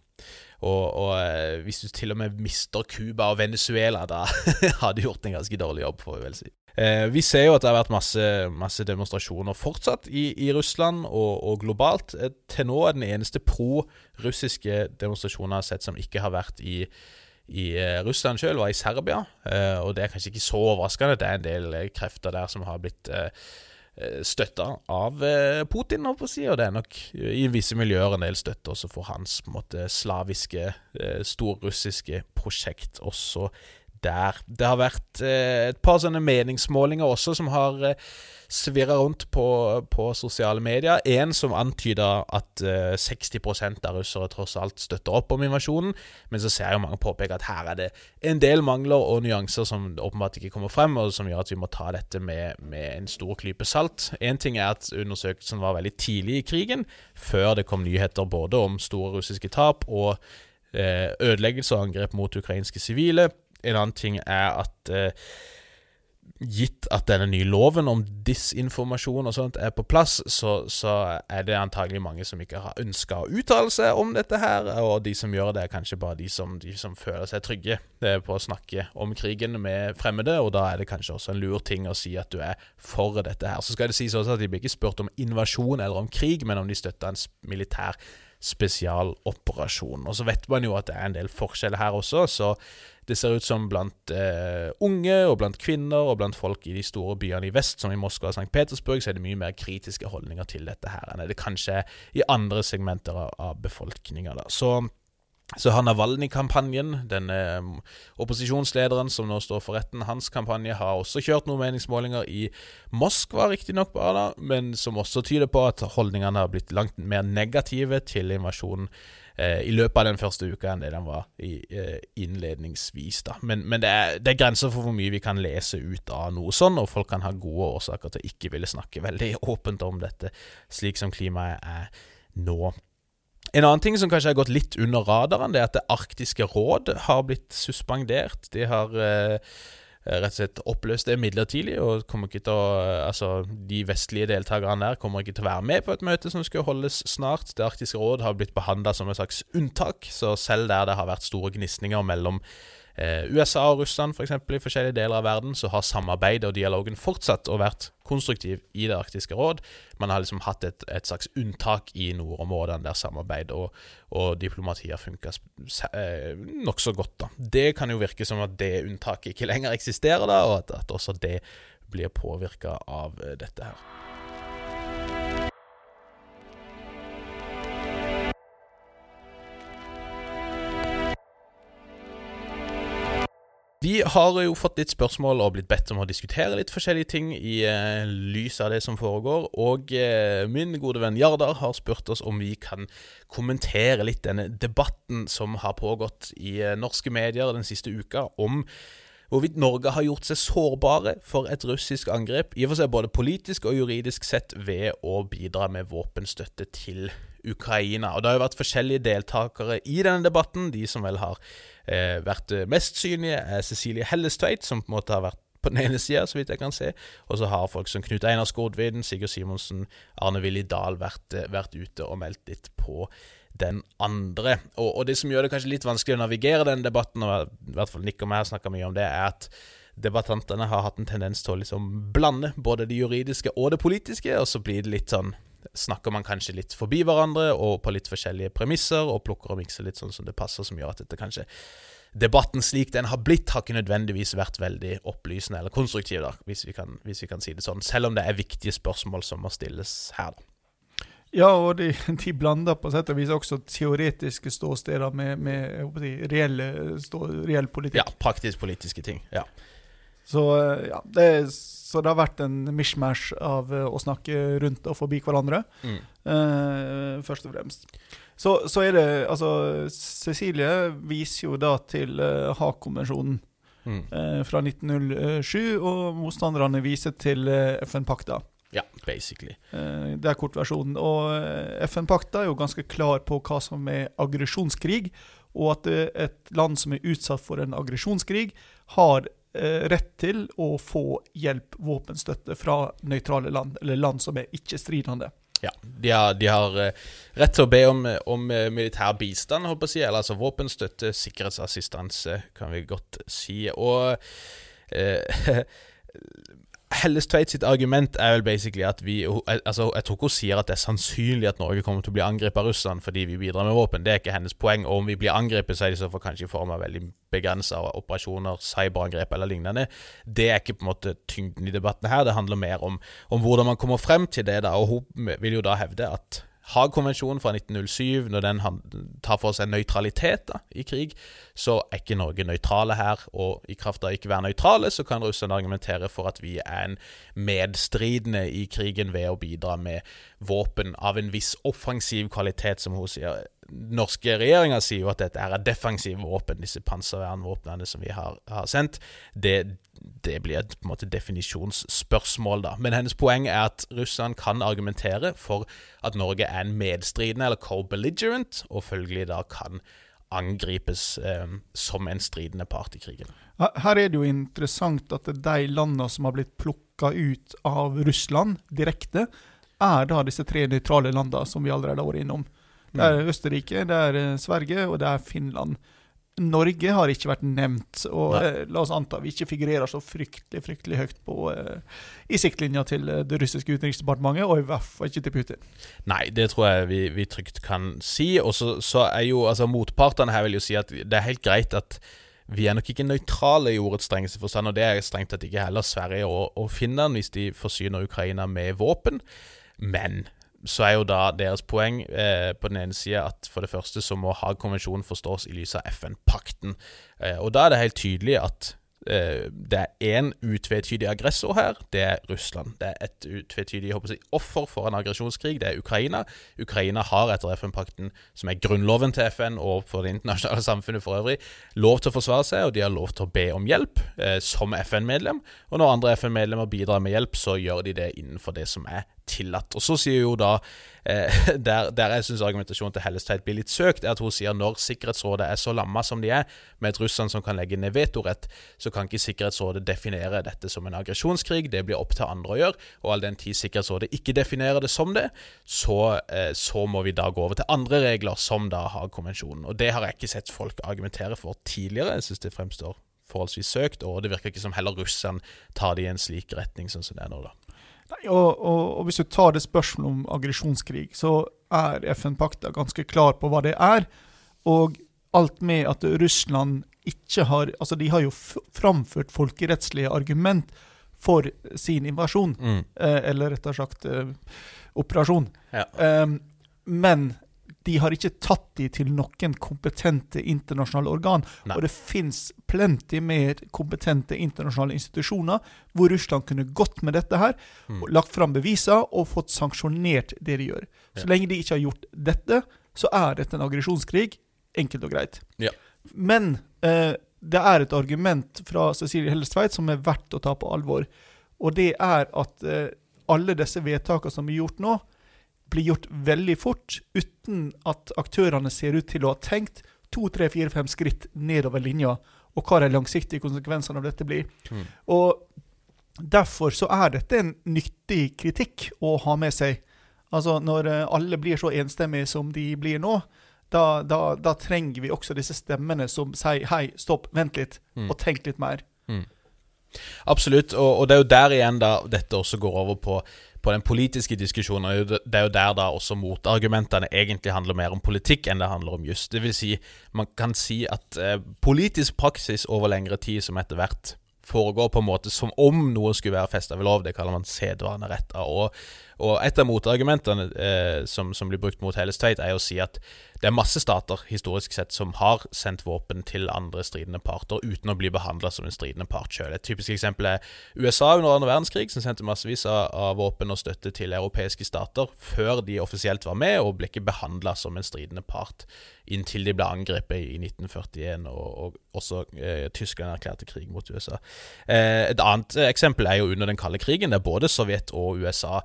Og, og, eh, hvis du til og med mister Cuba og Venezuela, da har du gjort en ganske dårlig jobb, får vi vel si. Eh, vi ser jo at det har vært masse, masse demonstrasjoner fortsatt i, i Russland og, og, globalt. Eh, til nå er den eneste pro-russiske demonstrasjonen jeg har sett som ikke har vært i, i eh, Russland sjøl, var i Serbia. Og det er kanskje ikke så overraskende. Det er en del krefter der som har blitt støtta av eh, Putin, og det er nok i visse miljøer en del støtte også for hans på måte, slaviske, eh, storrussiske prosjekt også der. Det har vært eh, et par sånne meningsmålinger også som har eh, svirra rundt på, på, sosiale medier. En som antyda at eh, 60% av russere tross alt støtter opp om invasjonen. Men så ser jeg mange påpeke at her er det en del mangler og nyanser som åpenbart ikke kommer frem, og som gjør at vi må ta dette med, med en stor klype salt. Én ting er at undersøkelsen var veldig tidlig i krigen, før det kom nyheter både om store russiske tap og eh, ødeleggelse og angrep mot ukrainske sivile. En annen ting er at eh, gitt at denne nye loven om disinformasjon og sånt er på plass, så, så er det antagelig mange som ikke har ønska å uttale seg om dette her, og de som gjør det, er kanskje bare de som, de som føler seg trygge eh, på å snakke om krigen med fremmede, og da er det kanskje også en lur ting å si at du er for dette her. Så skal det sies også at de blir ikke spurt om invasjon eller om krig, men om de støtter en militær spesialoperasjon. Og så vet man jo at det er en del forskjeller her også, så det ser ut som blant eh, unge og blant kvinner og blant folk i de store byene i vest, som i Moskva og St. Petersburg, så er det mye mer kritiske holdninger til dette her enn det kanskje i andre segmenter av befolkninga. Så så har Navalny-kampanjen, denne um, opposisjonslederen som nå står for retten, hans kampanje har også kjørt noen meningsmålinger i Moskva, riktignok bare, men som også tyder på at holdningene har blitt langt mer negative til invasjonen eh, i løpet av den første uka enn det den var i, eh, innledningsvis. da. Men, men det, er, det, er, grenser for hvor mye vi kan lese ut av noe sånn, og folk kan ha gode årsaker til å ikke ville snakke veldig åpent om dette, slik som klimaet er nå. En annen ting som kanskje har gått litt under radaren, det er at Det arktiske råd har blitt suspendert. De har eh, rett og slett oppløst det midlertidig, og kommer ikke til å, altså, de vestlige deltakerne der kommer ikke til å være med på et møte som skal holdes snart. Det arktiske råd har blitt behandla som et slags unntak, så selv der det har vært store gnisninger mellom eh, USA og Russland f.eks. For i forskjellige deler av verden, så har samarbeidet og dialogen fortsatt å vært konstruktiv i Det arktiske råd. Man har liksom hatt et, et slags unntak i nordområdene der samarbeid og, og diplomati har funka eh, nokså godt. da. Det kan jo virke som at det unntaket ikke lenger eksisterer, da, og at, at også det blir påvirka av eh, dette her. Vi har jo fått litt spørsmål og blitt bedt om å diskutere litt forskjellige ting i eh, lys av det som foregår. Og eh, min gode venn Jardar har spurt oss om vi kan kommentere litt denne debatten som har pågått i eh, norske medier den siste uka om hvorvidt Norge har gjort seg sårbare for et russisk angrep, i og for seg både politisk og juridisk sett, ved å bidra med våpenstøtte til Ukraina. Og Det har jo vært forskjellige deltakere i denne debatten. De som vel har eh, vært mest synlige, er Cecilie Hellestveit, som på en måte har vært på den ene sida, så vidt jeg kan se. Og så har folk som Knut Einar Skordviden, Sigurd Simonsen, Arne Willy Dahl vært, vært ute og meldt litt på den andre. Og, og, det som gjør det kanskje litt vanskelig å navigere den debatten, og i hvert fall Nick og meg har snakka mye om det, er at debattantene har hatt en tendens til å liksom blande både det juridiske og det politiske, og så blir det litt sånn Snakker man kanskje litt forbi hverandre og på litt forskjellige premisser, og plukker og mikser litt sånn som det passer, som gjør at dette kanskje Debatten slik den har blitt, har ikke nødvendigvis vært veldig opplysende eller konstruktiv, da, hvis vi, kan, hvis vi kan si det sånn. Selv om det er viktige spørsmål som må stilles her, da. Ja, og de, de, blander på sett og vis også teoretiske ståsteder med, med si, reelle stå, reell politikk. Ja, praktisk politiske ting. ja. Så, eh, ja, det, så det har vært en mishmash av uh, å snakke rundt og forbi hverandre, mm. Eh, først og fremst. Så, så, er det Altså, Cecilie viser jo da til uh, Haag-konvensjonen mm. fra 1907, og motstanderne viser til FN-pakta. Ja, basically. Eh, det er kortversjonen. Og eh, FN-pakta er jo ganske klar på hva som er aggresjonskrig, og at eh, et land som er utsatt for en aggresjonskrig, har rett til å få hjelp, våpenstøtte, fra nøytrale land, eller land som er ikke-stridende. Ja, de har, de har, rett til å be om, om militær bistand, håper jeg si, eller altså våpenstøtte, sikkerhetsassistanse, kan vi godt si. Og eh, Hellestveit sitt argument er vel basically at vi altså Jeg tror ikke hun sier at det er sannsynlig at Norge kommer til å bli angrepet av Russland fordi vi bidrar med våpen. Det er ikke hennes poeng. Og om vi blir angrepet, så er det i så fall kanskje i form av veldig begrensa operasjoner, cyberangrep eller lignende. Det er ikke på en måte tyngden i debatten her. Det handler mer om, om hvordan man kommer frem til det. da, Og hun vil jo da hevde at Haag-konvensjonen fra 1907, når den tar for seg nøytralitet da, i krig, så er ikke Norge nøytrale her. Og i kraft av ikke være nøytrale, så kan russerne argumentere for at vi er en medstridende i krigen ved å bidra med våpen av en viss offensiv kvalitet, som hun sier. Norske regjeringer sier jo at dette er defensive våpen, disse panservernvåpnene som vi har, har sendt. Det det blir et på en måte definisjonsspørsmål, da. Men hennes poeng er at Russland kan argumentere for at Norge er en medstridende, eller co-belligerent, og følgelig da kan angripes eh, som en stridende part i krigen. Her er det jo interessant at de landene som har blitt plukka ut av Russland direkte, er da disse tre nøytrale landene som vi allerede har vært innom. Det er mm. Østerrike, det er eh, Sverige og det er Finland. Norge har ikke vært nevnt, og eh, la oss anta vi ikke figurerer så fryktelig fryktelig høyt på eh, i siktlinja til eh, det russiske utenriksdepartementet, og i hvert fall ikke til Putin. Nei, det tror jeg vi, vi trygt kan si. Og så, så er jo altså motpartene her vil jo si at det er helt greit at vi er nok ikke nøytrale i ordets strengeste forstand, og det er strengt tatt ikke heller Sverige og, og Finland hvis de forsyner Ukraina med våpen. Men så er jo da deres poeng eh, på den ene sida at for det første så må Haag-konvensjonen forstås i lys av FN-pakten. Eh, og da er det helt tydelig at Eh, det er én utvetydig aggressor her. Det er Russland. Det er et utvetydig jeg, offer for en aggresjonskrig. Det er Ukraina. Ukraina har etter FN-pakten, som er grunnloven til FN og for det internasjonale samfunnet for øvrig, lov til å forsvare seg, og de har lov til å be om hjelp eh, som FN-medlem. Og når andre FN-medlemmer bidrar med hjelp, så gjør de det innenfor det som er tillatt. Og så sier jo da eh, der, der, jeg syns argumentasjonen til Hellestveit blir litt søkt, er at hun sier når Sikkerhetsrådet er så lamma som de er, med et Russland som kan legge ned vetorett, så kan ikke Sikkerhetsrådet definere dette som en aggresjonskrig. Det blir opp til andre å gjøre. Og all den tid Sikkerhetsrådet ikke definerer det som det, så, eh, så må vi da gå over til andre regler, som da har konvensjonen. Og det har jeg ikke sett folk argumentere for tidligere. Jeg syns det fremstår forholdsvis søkt, og det virker ikke som heller russerne tar det i en slik retning som det er nå, da. Nei, og, og, og, hvis du tar det spørsmålet om aggresjonskrig, så er FN-pakta ganske klar på hva det er. Og alt med at Russland ikke har Altså, de har jo framført folkerettslige argument for sin invasjon. Mm. Eh, eller rettere sagt eh, operasjon. Ja. Um, men de har ikke tatt de til noen kompetente internasjonale organ. Nei. Og det fins plenty mer kompetente internasjonale institusjoner hvor Russland kunne gått med dette her, Mm. lagt fram beviser og fått sanksjonert det de gjør. Så Ja. lenge de ikke har gjort dette, så er dette en aggresjonskrig. Enkelt og greit. Ja. Men eh, det er et argument fra Cecilie Hellestveit som er verdt å ta på alvor. Og det er at eh, alle disse vedtakene som blir gjort nå, blir gjort veldig fort, uten at aktørene ser ut til å ha tenkt to, tre, fire, fem skritt nedover linja, og hva de langsiktige konsekvensene av dette blir. Mm. Og derfor så er dette en nyttig kritikk å ha med seg. Altså Når eh, alle blir så enstemmige som de blir nå, da, da, da trenger vi også disse stemmene som sier hei, stopp, vent litt, Mm. og tenk litt mer. Absolutt, og, og det er jo der igjen da dette også går over på, på den politiske diskusjonen. det er jo der da også motargumentene egentlig handler mer om politikk enn det handler om juss. Det vil si, man kan si at eh, politisk praksis over lengre tid som etter hvert foregår på en måte som om noe skulle være festa ved lov, det kaller man sedvanerett. Og, og et av motargumentene eh, som, som blir brukt mot Helles Tveit, er å si at det er masse stater historisk sett som har sendt våpen til andre stridende parter uten å bli behandla som en stridende part sjøl. Et typisk eksempel er USA under andre verdenskrig, som sendte massevis av, av våpen og støtte til europeiske stater før de offisielt var med, og ble ikke behandla som en stridende part inntil de ble angrepet i 1941, og, og også eh, Tyskland erklærte krig mot USA. Eh, et annet eksempel er jo under den kalde krigen, der både Sovjet og USA,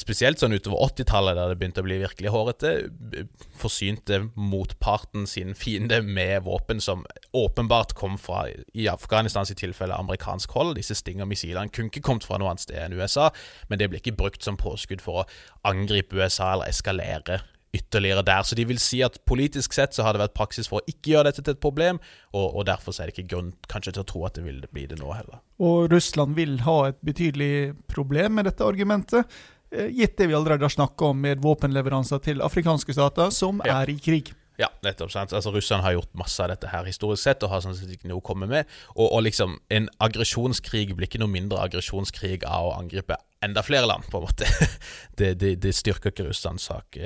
spesielt sånn utover 80-tallet, der det begynte å bli virkelig hårete, b- forsynte motparten sin fiende med våpen som åpenbart kom fra, i Afghanistans tilfelle, amerikansk hold. Disse Stinger-missilene kunne ikke kommet fra noe annet sted enn USA, men det ble ikke brukt som påskudd for å angripe USA eller eskalere ytterligere der. Så de vil si at politisk sett så har det vært praksis for å ikke gjøre dette til et problem, og, og derfor er det ikke grunn kanskje til å tro at det vil bli det nå heller. Og Russland vil ha et betydelig problem med dette argumentet, eh, gitt det vi allerede har snakka om med våpenleveranser til afrikanske stater som Ja. er i krig. Ja, nettopp. sant? Altså Russland har gjort masse av dette her historisk sett, og har sånn sett ikke noe å komme med. Og, og liksom, en aggresjonskrig blir ikke noe mindre aggresjonskrig av å angripe enda flere land, på en måte. Det, det, det styrker ikke Russlands sak.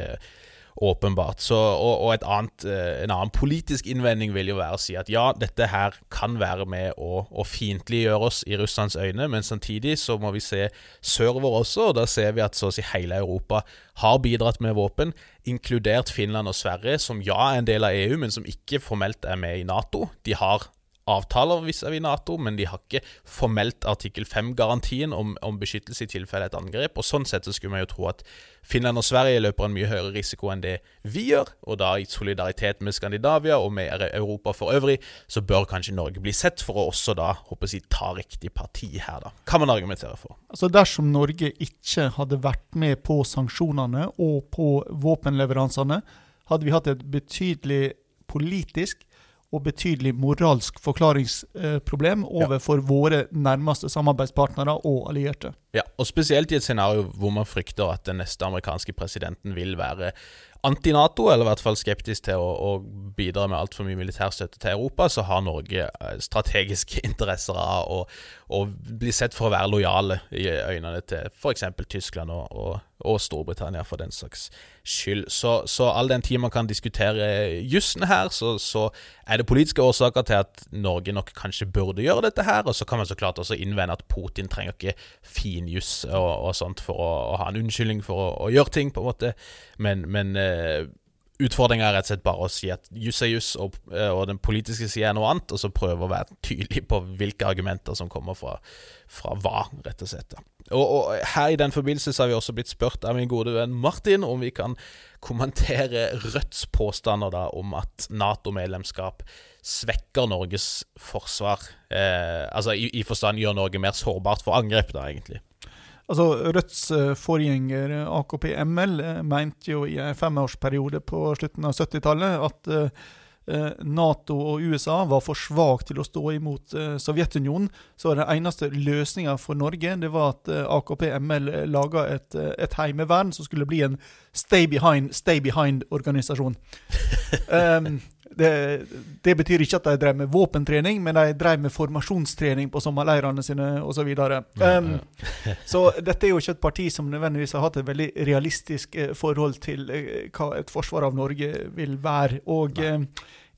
Åpenbart. Så, og, og et annet, eh, en annen politisk innvending vil jo være å si at ja, dette her kan være med å, å fiendtliggjøre oss i Russlands øyne, men samtidig så må vi se sørover også, og da ser vi at så å si hele Europa har bidratt med våpen, inkludert Finland og Sverige, som ja er en del av EU, men som ikke formelt er med i Nato. De har avtaler vis-à-vis Nato, men de har ikke formelt artikkel 5-garantien om, om beskyttelse i tilfelle et angrep. Og Sånn sett så skulle man jo tro at Finland og Sverige løper en mye høyere risiko enn det vi gjør, og da i solidaritet med Skandinavia og med Europa for øvrig, så bør kanskje Norge bli sett for å også da, håper jeg, ta riktig parti her, da. Kan man argumentere for. Altså Dersom Norge ikke hadde vært med på sanksjonene og på våpenleveransene, hadde vi hatt et betydelig politisk og betydelig moralsk forklaringsproblem overfor våre nærmeste samarbeidspartnere og allierte. Ja, og spesielt i et scenario hvor man frykter at den neste amerikanske presidenten vil være anti-Nato, eller i hvert fall skeptisk til å, å bidra med altfor mye militærstøtte til Europa, så har Norge eh, strategiske interesser av å, å bli sett for å være lojale i øynene til f.eks. Tyskland og, og, og Storbritannia for den saks skyld. Så, så all den tid man kan diskutere jussen her, så, så er det politiske årsaker til at Norge nok kanskje burde gjøre dette her, og så kan man så klart også innvende at Putin trenger ikke finjuss og, og sånt for å, å ha en unnskyldning for å, å gjøre ting, på en måte, men, men eh, Utfordringa er rett og slett bare å si at juss er juss, og, eh, og den politiske sida er noe annet, og så prøve å være tydelig på hvilke argumenter som kommer fra, fra hva, rett og slett. Og, og her i den forbindelse så har vi også blitt spurt av min gode venn Martin om vi kan kommentere Rødts påstander da om at Nato-medlemskap svekker Norges forsvar. Eh, altså i, i forstand gjør Norge mer sårbart for angrep, da, egentlig. Altså, Rødts eh, forgjenger eh, AKP ML eh, mente jo i en femårsperiode på slutten av 70-tallet at Nato og USA var for svake til å stå imot Sovjetunionen. Så den eneste løsninga for Norge det var at AKP ML eh, laga et, et heimevern som skulle bli en stay behind, stay behind-organisasjon. um, det, det betyr ikke at de drev med våpentrening, men de drev med formasjonstrening på sommerleirene sine osv. Så, um, så dette er jo ikke et parti som nødvendigvis har hatt et veldig realistisk eh, forhold til eh, hva et forsvar av Norge vil være. og eh,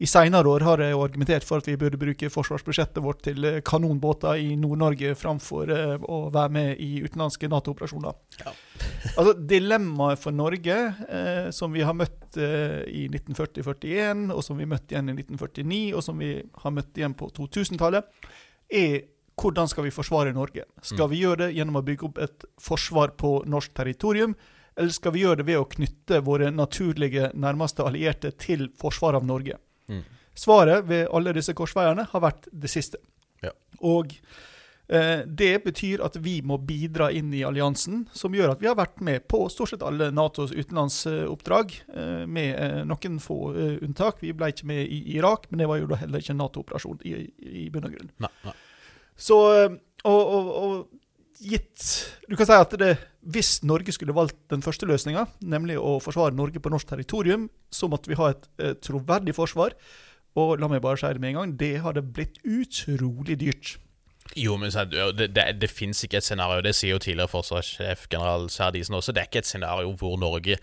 i seinere år har jeg argumentert for at vi burde bruke forsvarsbudsjettet vårt til eh, kanonbåter i Nord-Norge framfor uh, å være med i utenlandske Nato-operasjoner. Ja. altså, Dilemmaet for Norge, eh, som vi har møtt eh, i 1940-41, og som vi møtte igjen i 1949, og som vi har møtt igjen på 2000-tallet, er hvordan skal vi forsvare Norge? Skal mm. vi gjøre det gjennom å bygge opp et forsvar på norsk territorium? Eller skal vi gjøre det ved å knytte våre naturlige nærmeste allierte til forsvaret av Norge? Mm. Svaret ved alle disse korsveiene har vært det siste. Ja. Og eh, det betyr at vi må bidra inn i alliansen, som gjør at vi har vært med på stort sett alle Natos utenlandsoppdrag, eh, med eh, noen få eh, unntak. Vi ble ikke med i Irak, men det var jo da heller ikke en Nato-operasjon i, i bunn og grunn. Nei, nei. Så, eh, og, og, og gitt Du kan si at det, hvis Norge skulle valgt den første løsninga, nemlig å forsvare Norge på norsk territorium, så måtte vi ha et, et troverdig forsvar. Og la meg bare si det med en gang, det hadde blitt utrolig dyrt. Jo, men det, det, det fins ikke et scenario, det sier jo tidligere forsvarssjef general Serdisen også, det er ikke et scenario hvor Norge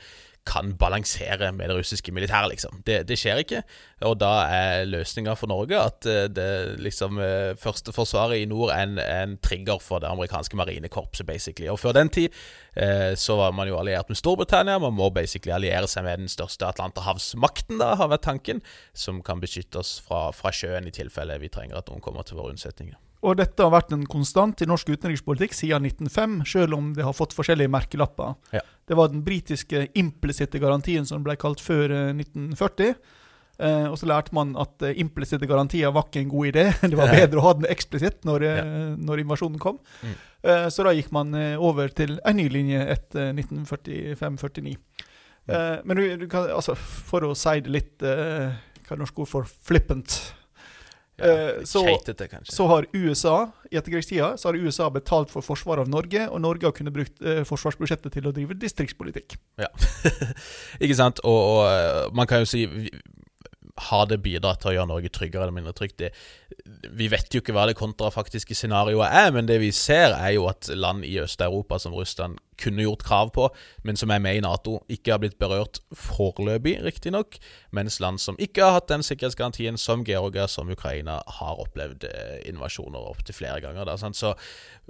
kan balansere med det russiske militæret, liksom. Det, det skjer ikke. Og da er løsninga for Norge at eh, det liksom eh, første forsvaret i nord er en, en trigger for det amerikanske marinekorpset, basically. Og før den tid eh, så var man jo alliert med Storbritannia. Man må basically alliere seg med den største atlanterhavsmakten, da, har vært tanken, som kan beskytte oss fra, fra sjøen i tilfelle vi trenger at noen kommer til våre unnsetninger. Og dette har vært en konstant i norsk utenrikspolitikk siden 1905, selv om det har fått forskjellige merkelapper. Ja. Det var den britiske implisitte garantien som ble kalt før 1940. Eh, eh, og så lærte man at eh, implisitte garantier var ikke en god idé. Det var bedre å ha den eksplisitt når, eh, ja. når invasjonen kom. Mm. Eh, så da gikk man over til en ny linje etter 1945-49. Mm. men du, du, kan, altså, for å si det litt Hva er norsk ord for flippant? Eh, så, så, har USA i etterkrigstida så har USA betalt for forsvaret av Norge, og Norge har kunnet brukt eh, forsvarsbudsjettet til å drive distriktspolitikk. Ja, ikke sant. Og, og, eh, man kan jo si har det bidratt til å gjøre Norge tryggere eller mindre trygt? Det, vi vet jo ikke hva det kontrafaktiske scenarioet er, men det vi ser, er jo at land i Øst-Europa som Russland kunne gjort krav på, men som er med i Nato, ikke har blitt berørt foreløpig, riktignok, mens land som ikke har hatt den sikkerhetsgarantien, som Georgia, som Ukraina, har opplevd eh, invasjoner opptil flere ganger. Da, så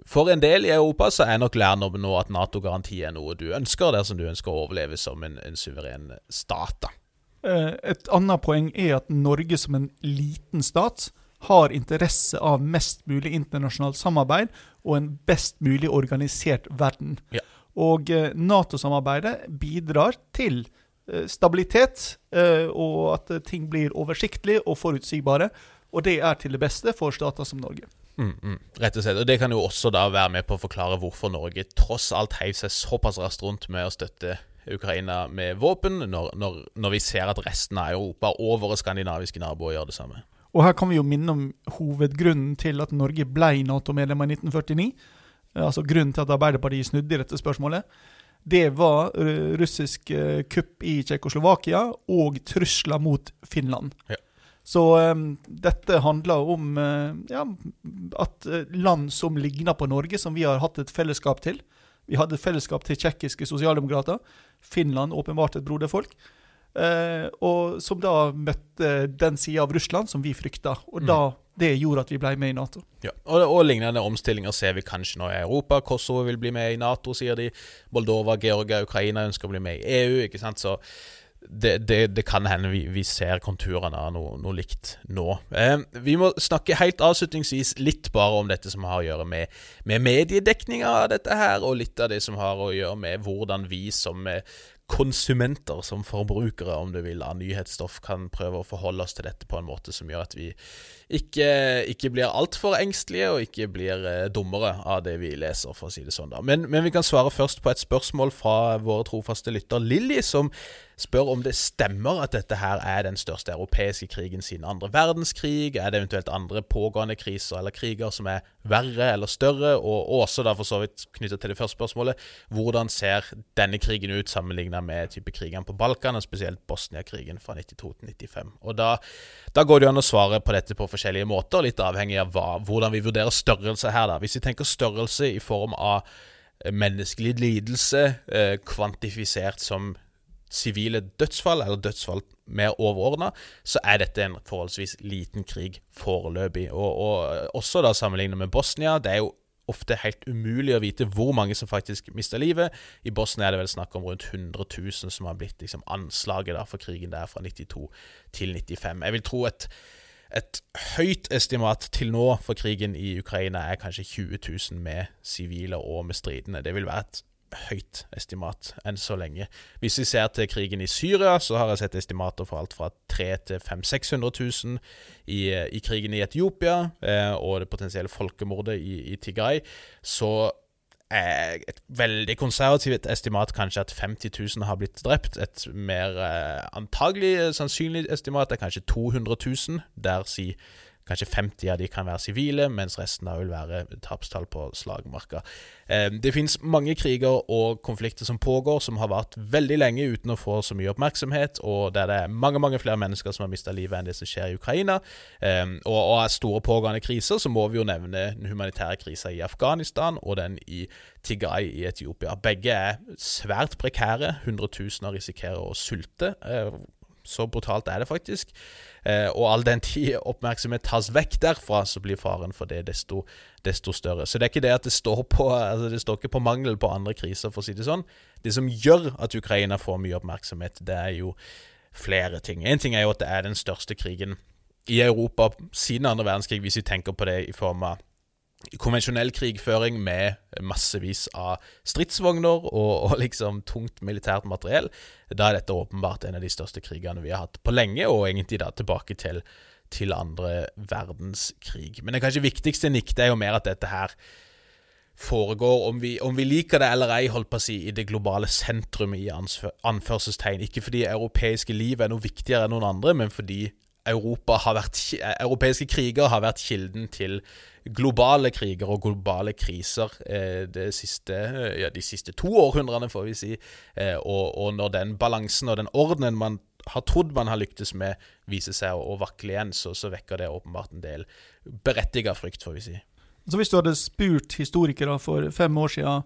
for en del i Europa så er nok lærdommen nå at Nato-garanti er noe du ønsker, dersom du ønsker å overleve som en, en suveren stat. da. Eh, et annet poeng er at Norge som en liten stat har interesse av mest mulig internasjonalt samarbeid og en best mulig organisert verden. Ja. Og eh, Nato-samarbeidet bidrar til eh, stabilitet, og at ting blir oversiktlige og forutsigbare. Og det er til det beste for stater som Norge. Mm, mm, rett og slett. Og Det kan jo også da være med på å forklare hvorfor Norge tross alt heiv seg såpass raskt rundt med å støtte Ukraina med våpen, når, når, når, vi ser at resten av Europa og våre skandinaviske naboer gjør det samme. Og Her kan vi jo minne om hovedgrunnen til at Norge ble Nato-medlem i 1949. Altså Grunnen til at Arbeiderpartiet snudde i dette spørsmålet. Det var russisk eh, kupp i Tsjekkoslovakia og trusler mot Finland. Ja. Så um, dette handler om uh, ja, at land som ligner på Norge, som vi har hatt et fellesskap til, vi hadde et fellesskap til tsjekkiske sosialdemokrater. Finland åpenbart et broderfolk. Uh, og som da møtte den sida av Russland som vi frykta. Og mm. da, det gjorde at vi ble med i Nato. Ja, og, og, lignende omstillinger ser vi kanskje nå i Europa. Kosovo vil bli med i Nato, sier de. Moldova, Georgia, Ukraina ønsker å bli med i EU. ikke sant? Så det, det, det, kan hende vi, vi ser konturene av noe, noe likt nå. Eh, vi må snakke helt avslutningsvis litt bare om dette som har å gjøre med, med mediedekninga av dette her, og litt av det som har å gjøre med hvordan vi som eh, konsumenter, som forbrukere, om du vil, av nyhetsstoff, kan prøve å forholde oss til dette på en måte som gjør at vi ikke, ikke blir altfor engstelige, og ikke blir eh, dummere av det vi leser, for å si det sånn. da. Men, men vi kan svare først på et spørsmål fra våre trofaste lytter Lilly, som spør om det stemmer at dette her er den største europeiske krigen siden andre verdenskrig. Er det eventuelt andre pågående kriser eller kriger som er verre eller større? Og også da for så vidt knyttet til det første spørsmålet, hvordan ser denne krigen ut sammenlignet med type krigene på Balkan, og spesielt Bosnia-krigen fra 92 til 95. Og da, da, går det jo an å svare på dette på forskjellige måter, litt avhengig av hva, hvordan vi vurderer størrelse her. da. Hvis vi tenker størrelse i form av eh, menneskelig lidelse, eh, kvantifisert som sivile dødsfall, eller dødsfall mer overordna, så er dette en forholdsvis liten krig foreløpig. Og, og også da sammenlignet med Bosnia. Det er jo ofte helt umulig å vite hvor mange som faktisk mister livet. I Bosnia er det vel snakk om rundt 100 000 som har blitt liksom, anslaget da, for krigen der fra 92 til 95. Jeg vil tro et, et høyt estimat til nå for krigen i Ukraina er kanskje 20 000 med sivile og med stridende. Det vil være et høyt estimat enn så lenge. Hvis vi ser til krigen i Syria, så har jeg sett estimater for alt fra 300 til 500 600 000 i, i, krigen i Etiopia eh, og det potensielle folkemordet i, i Tigray. Så et veldig konservativt estimat kanskje at 50 000 har blitt drept. Et mer eh, antagelig sannsynlig estimat er kanskje 200 000, der si Kanskje 50 av de kan være sivile, mens resten da vil være tapstall på slagmarka. Eh, det finnes mange kriger og konflikter som pågår, som har vart veldig lenge uten å få så mye oppmerksomhet, og der det er mange mange flere mennesker som har mista livet enn det som skjer i Ukraina. Eh, og av store pågående kriser så må vi jo nevne den humanitære krisa i Afghanistan og den i Tigray i Etiopia. Begge er svært prekære. Hundretusener risikerer å sulte. Så brutalt er det faktisk. Eh, og all den tid oppmerksomhet tas vekk derfra, så blir faren for det desto, desto større. Så det er ikke det at det står på altså det står ikke på mangel på andre kriser, for å si det sånn. Det som gjør at Ukraina får mye oppmerksomhet, det er jo flere ting. Én ting er jo at det er den største krigen i Europa siden andre verdenskrig, hvis vi tenker på det i form av konvensjonell krigføring med massevis av stridsvogner og, og, liksom tungt militært materiell, da er dette åpenbart en av de største krigene vi har hatt på lenge, og egentlig da tilbake til, til andre verdenskrig. Men det kanskje viktigste nikket er jo mer at dette her foregår, om vi, om vi, liker det eller ei, holdt på å si, i det globale sentrum i anførselstegn. Ikke fordi europeiske liv er noe viktigere enn noen andre, men fordi har vært, europeiske kriger har vært kilden til globale kriger og globale kriser eh, siste, ja, de siste to århundrene, får vi si. Eh, og, og, når den balansen og den ordenen man har trodd man har lyktes med, viser seg å vakle igjen, så, så, vekker det åpenbart en del berettiget frykt, får vi si. Så Hvis du hadde spurt historikere for fem år siden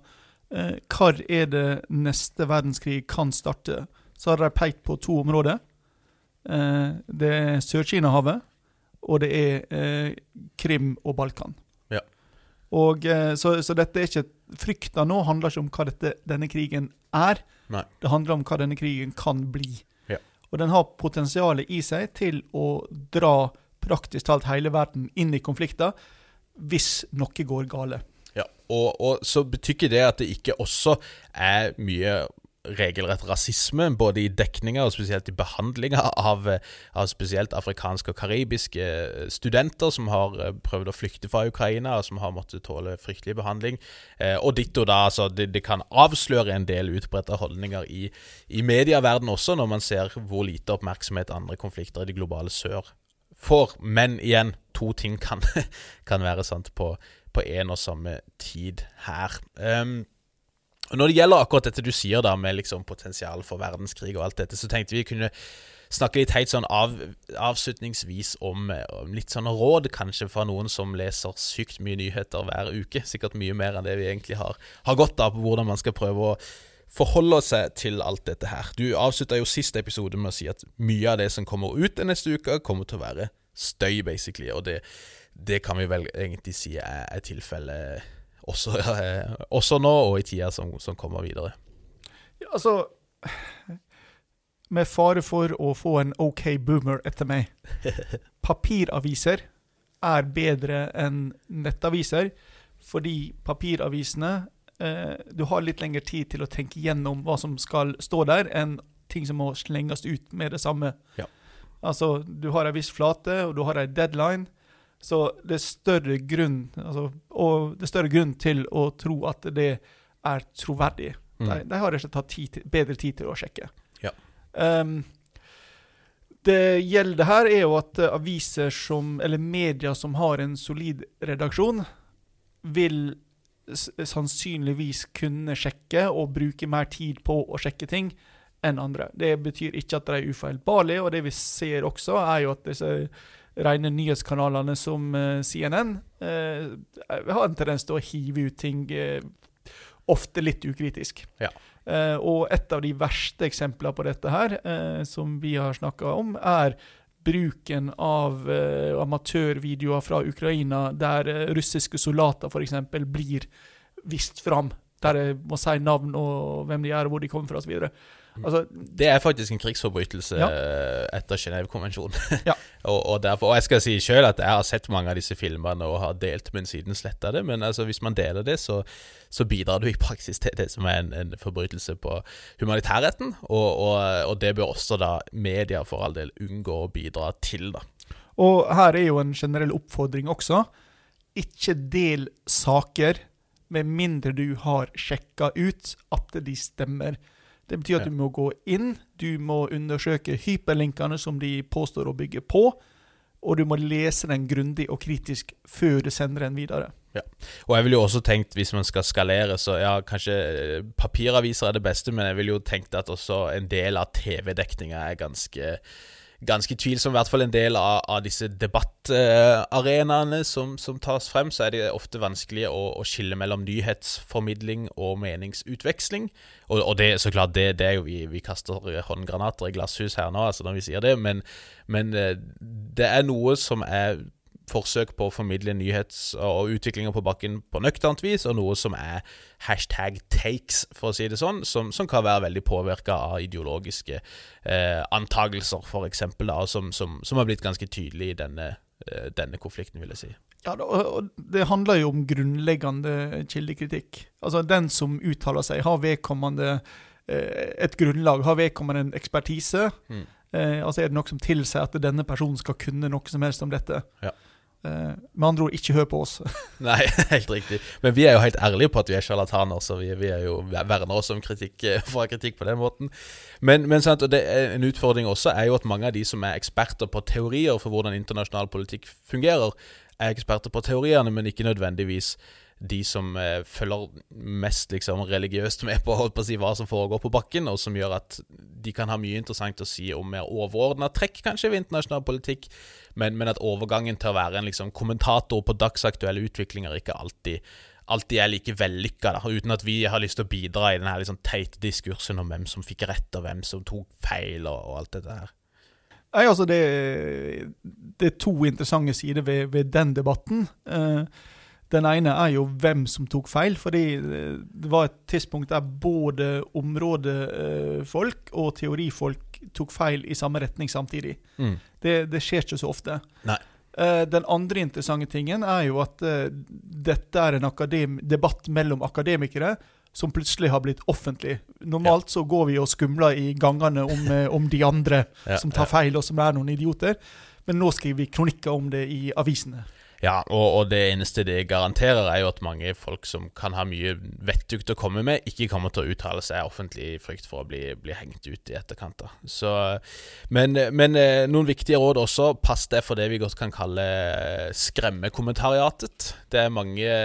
eh, hvor er det neste verdenskrig kan starte, så hadde de pekt på to områder. Eh, det er Sør-Kina-havet og det er eh, Krim og Balkan. Ja. Og, eh, så, så, dette er ikke Frykta nå handler ikke om hva dette, denne krigen er. Nei. Det handler om hva denne krigen kan bli. Ja. Og den har potensialet i seg til å dra praktisk talt hele verden inn i konflikter hvis noe går gale. Ja, og, og så betyr ikke det at det ikke også er mye regelrett rasisme, både i dekninga og spesielt i behandlinga av, av, spesielt afrikanske og karibiske studenter som har eh, prøvd å flykte fra Ukraina, og som har måttet tåle fryktelig behandling. Eh, og ditto da, altså, det, det, kan avsløre en del utbredte holdninger i, i medieverdenen også, når man ser hvor lite oppmerksomhet andre konflikter i det globale sør får. Men igjen, to ting kan, kan være sant på én og samme tid her. Um, Når det gjelder akkurat dette du sier da med liksom potensial for verdenskrig og alt dette, så tenkte vi kunne snakke litt helt sånn av, avslutningsvis om, om, litt sånn råd, kanskje, fra noen som leser sykt mye nyheter hver uke. Sikkert mye mer enn det vi egentlig har, har godt av på hvordan man skal prøve å forholde seg til alt dette her. Du avslutta jo siste episode med å si at mye av det som kommer ut neste uke, kommer til å være støy, basically. Og det, det kan vi vel egentlig si er, er tilfellet også, eh, også, nå og i tida som, som kommer videre. Ja, altså Med fare for å få en OK boomer etter meg. Papiraviser er bedre enn nettaviser, fordi papiravisene eh, Du har litt lengre tid til å tenke gjennom hva som skal stå der, enn ting som må slenges ut med det samme. Ja. Altså, du har ei viss flate, og du har ei deadline. Så det er større grunn altså, og det er større grunn til å tro at det er troverdig. Mm. De, de, har rett og slett hatt bedre tid til å sjekke. Ja. Um, det gjelder her, er jo at aviser som, eller medier som har en solid redaksjon, vil sannsynligvis kunne sjekke og bruke mer tid på å sjekke ting enn andre. Det betyr ikke at de er ufeilbarlige, og det vi ser også, er jo at disse rene nyhetskanalene som eh, CNN eh, har en tendens til å hive ut ting eh, ofte litt ukritisk. Ja. Eh, og et av de verste eksemplene på dette her, eh, som vi har snakka om, er bruken av eh, amatørvideoer fra Ukraina der russiske soldater f.eks. blir vist fram. Der jeg må si navn og hvem de er, og hvor de kommer fra osv. Altså, Det er faktisk en krigsforbrytelse Ja. eh, etter Genévekonvensjonen. Ja. og, og, og jeg skal si sjøl at jeg har sett mange av disse filmene og har delt, men siden sletta det. Men altså, hvis man deler det, så, så bidrar du i praksis til det som er en, en forbrytelse på humanitærretten. Og, og, og det bør også da media for all del unngå å bidra til, da. Og her er jo en generell oppfordring også. Ikke del saker med mindre du har sjekka ut at de stemmer. Det betyr at Ja. du må gå inn, du må undersøke hyperlinkene som de påstår å bygge på, og du må lese den grundig og kritisk før du sender den videre. Og jeg ville jo også tenkt, hvis man skal skalere, så ja, kanskje eh, papiraviser er det beste, men jeg ville jo tenkt at også en del av TV-dekninga er ganske Ganske tvilsom, i hvert fall en del av, av disse debattarenaene som, som tas frem, så er det ofte vanskelig å, å skille mellom nyhetsformidling og meningsutveksling. Og, og det, så klart, det, det er jo vi, vi kaster håndgranater i glasshus her nå, altså når vi sier det, men, men eh, det er noe som er forsøk på å formidle nyhets- og utviklinger på bakken på nøkternt vis, og noe som er hashtag takes, for å si det sånn, som, som kan være veldig påvirka av ideologiske eh, antagelser, da, som, som, som har blitt ganske tydelig i denne, eh, denne konflikten, vil jeg si. Ja, og og det handler jo om grunnleggende kildekritikk. Altså, den som uttaler seg, har vedkommende eh, et grunnlag, har vedkommende en ekspertise. Mm. Eh, altså, er det noe som tilsier at denne personen skal kunne noe som helst om dette? Ja. Eh, med andre ord, ikke hør på oss. Nei, helt riktig. Men vi er jo helt ærlige på at vi er sjarlataner, så vi, vi er jo verner oss om kritikk eh, fra kritikk på den måten. Men, men sant, det en utfordring også er jo at mange av de som er eksperter på teorier for hvordan internasjonal politikk fungerer, er eksperter på teoriene, men ikke nødvendigvis de som eh, følger mest liksom religiøst med på, på si, hva som foregår på bakken, og som gjør at de kan ha mye interessant å si om mer overordna trekk, kanskje, ved internasjonal politikk, men, men at overgangen til å være en liksom, kommentator på dagsaktuelle utviklinger ikke alltid alltid er like vellykka, da, uten at vi har lyst til å bidra i den liksom teite diskursen om hvem som fikk rett, og hvem som tok feil, og, og alt dette her. Nei, altså, det, det er to interessante sider ved, ved den debatten. Eh, den ene er jo hvem som tok feil, fordi eh, det var et tidspunkt der både områdefolk og teorifolk tok feil i samme retning samtidig. Mm. Det, det skjer ikke så ofte. Nei. Eh, Den andre interessante tingen er jo at eh, dette er en akadem debatt mellom akademikere som plutselig har blitt offentlig. Normalt så går vi og skumler i gangene om, om de andre Ja, som tar feil og som er noen idioter, men nå skriver vi kronikker om det i avisene. Ja, og, og det eneste det garanterer, er jo at mange folk som kan ha mye vettugt å komme med, ikke kommer til å uttale seg offentlig i frykt for å bli, bli hengt ut i etterkant. da. Så, men, men eh, noen viktige råd også. Pass deg for det vi godt kan kalle eh, skremmekommentariatet. Det er mange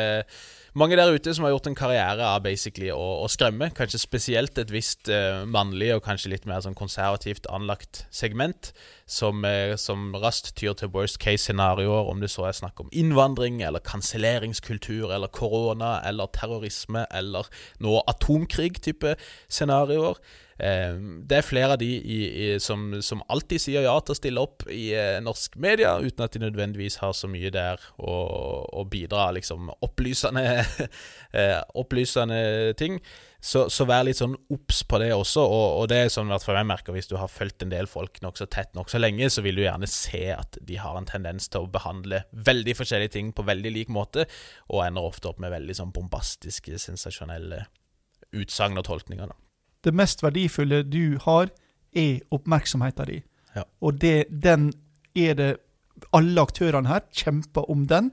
mange der ute som har gjort en karriere av basically å, å skremme. Kanskje spesielt et visst uh, mannlig og kanskje litt mer sånn konservativt anlagt segment, som, uh, som raskt tyr til worst case-scenarioer, om det så er snakk om innvandring, eller kanselleringskultur, eller korona, eller terrorisme, eller nå atomkrig-type scenarioer. Eh, det er flere av de i, i, som, som alltid sier ja til å stille opp i eh, norsk media, uten at de nødvendigvis har så mye der å, å bidra liksom opplysende, eh, opplysende ting. Så, så vær litt sånn obs på det også, og, og det er sånn hvert jeg merker hvis du har fulgt en del folk nokså tett nokså lenge, så vil du gjerne se at de har en tendens til å behandle veldig forskjellige ting på veldig lik måte, og ender ofte opp med veldig sånn bombastiske, sensasjonelle utsagn og tolkninger. da. Det mest verdifulle du har, er oppmerksomheten din. Ja. Og det, den er det Alle aktørene her kjemper om den,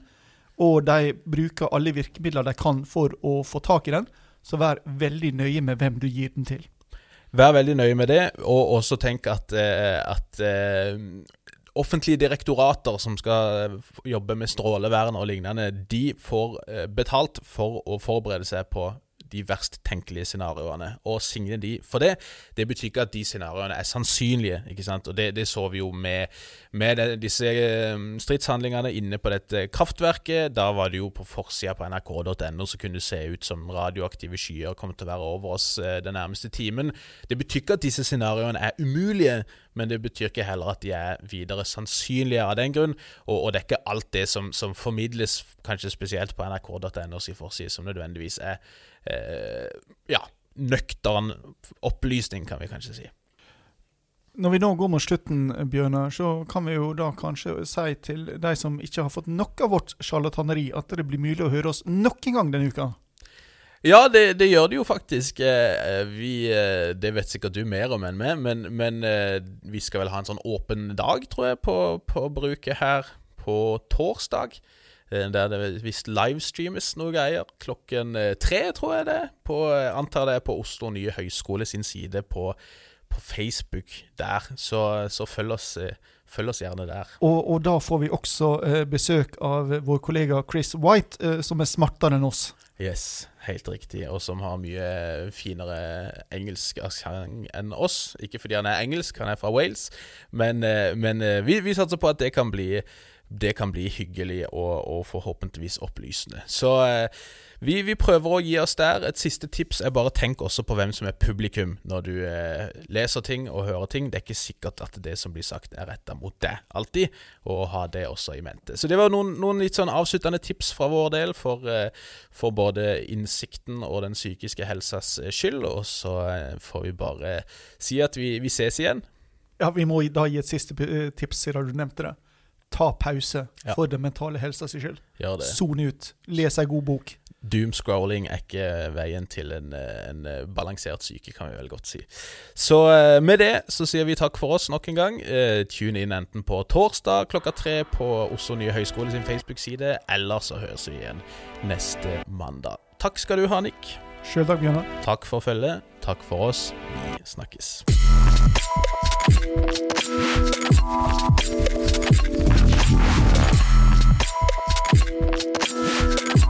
og de bruker alle virkemidler de kan for å få tak i den. Så vær veldig nøye med hvem du gir den til. Vær veldig nøye med det, og også tenk at, eh, at eh, offentlige direktorater som skal jobbe med strålevern og lignende, de får eh, betalt for å forberede seg på de verst tenkelige scenarioene, og signe de for det. Det betyr ikke at de scenarioene er sannsynlige, ikke sant? og det, det så vi jo med, med de, disse eh, stridshandlingene inne på dette kraftverket. Da var det jo på forsida på nrk.no så kunne det se ut som radioaktive skyer kom til å være over oss eh, den nærmeste timen. Det betyr ikke at disse scenarioene er umulige, men det betyr ikke heller at de er videre sannsynlige av den grunn. Og, og det er ikke alt det som, som formidles, kanskje spesielt på nrk.no forside, som nødvendigvis er eh, ja, nøktern opplysning, kan vi kanskje si. Når vi nå går mot slutten, Bjørnar, så kan vi jo da kanskje si til de som ikke har fått nok av vårt sjarlataneri, at det blir mulig å høre oss nok en gang denne uka. Ja, det, det, gjør det jo faktisk. Eh, vi, eh, det vet sikkert du mer om enn meg, men, men, eh, vi skal vel ha en sånn åpen dag, tror jeg, på, på bruket her på torsdag. Der det visst livestreames noe greier. Klokken tre, tror jeg det. På, antar det er på Oslo nye Høyskole sin side på, på Facebook der. Så, så følg, oss, følg, oss, gjerne der. Og, og, da får vi også besøk av vår kollega Chris White, som er smartere enn oss. Yes, helt riktig. Og som har mye finere engelsk aksent enn oss. Ikke fordi han er engelsk, han er fra Wales, men, eh, men eh, vi, vi, satser på at det kan bli, det kan bli hyggelig og, og forhåpentligvis opplysende. Så eh, vi, vi, prøver å gi oss der. Et siste tips er bare tenk også på hvem som er publikum når du eh, leser ting og hører ting. Det er ikke sikkert at det som blir sagt, er retta mot deg alltid, og ha det også i mente. Så det var noen, noen litt sånn avsluttende tips fra vår del for, eh, for både innsikten og den psykiske helsas eh, skyld. Og så eh, får vi bare si at vi, vi ses igjen. Ja, vi må da gi et siste eh, tips, siden du nevnte det. Ta pause ja. for den mentale helsa sin skyld. Sone ut. Les ei god bok doomscrolling er ikke veien til en, en, balansert syke, kan vi vel godt si. Så eh, med det så sier vi takk for oss nok en gang. Eh, tune inn enten på torsdag klokka tre på Oslo Nye Høyskole sin Facebook-side, eller så høres vi igjen neste mandag. Takk skal du ha, Nick. Sjøl takk, Bjørnar. Takk for følget. Takk for oss. Vi snakkes.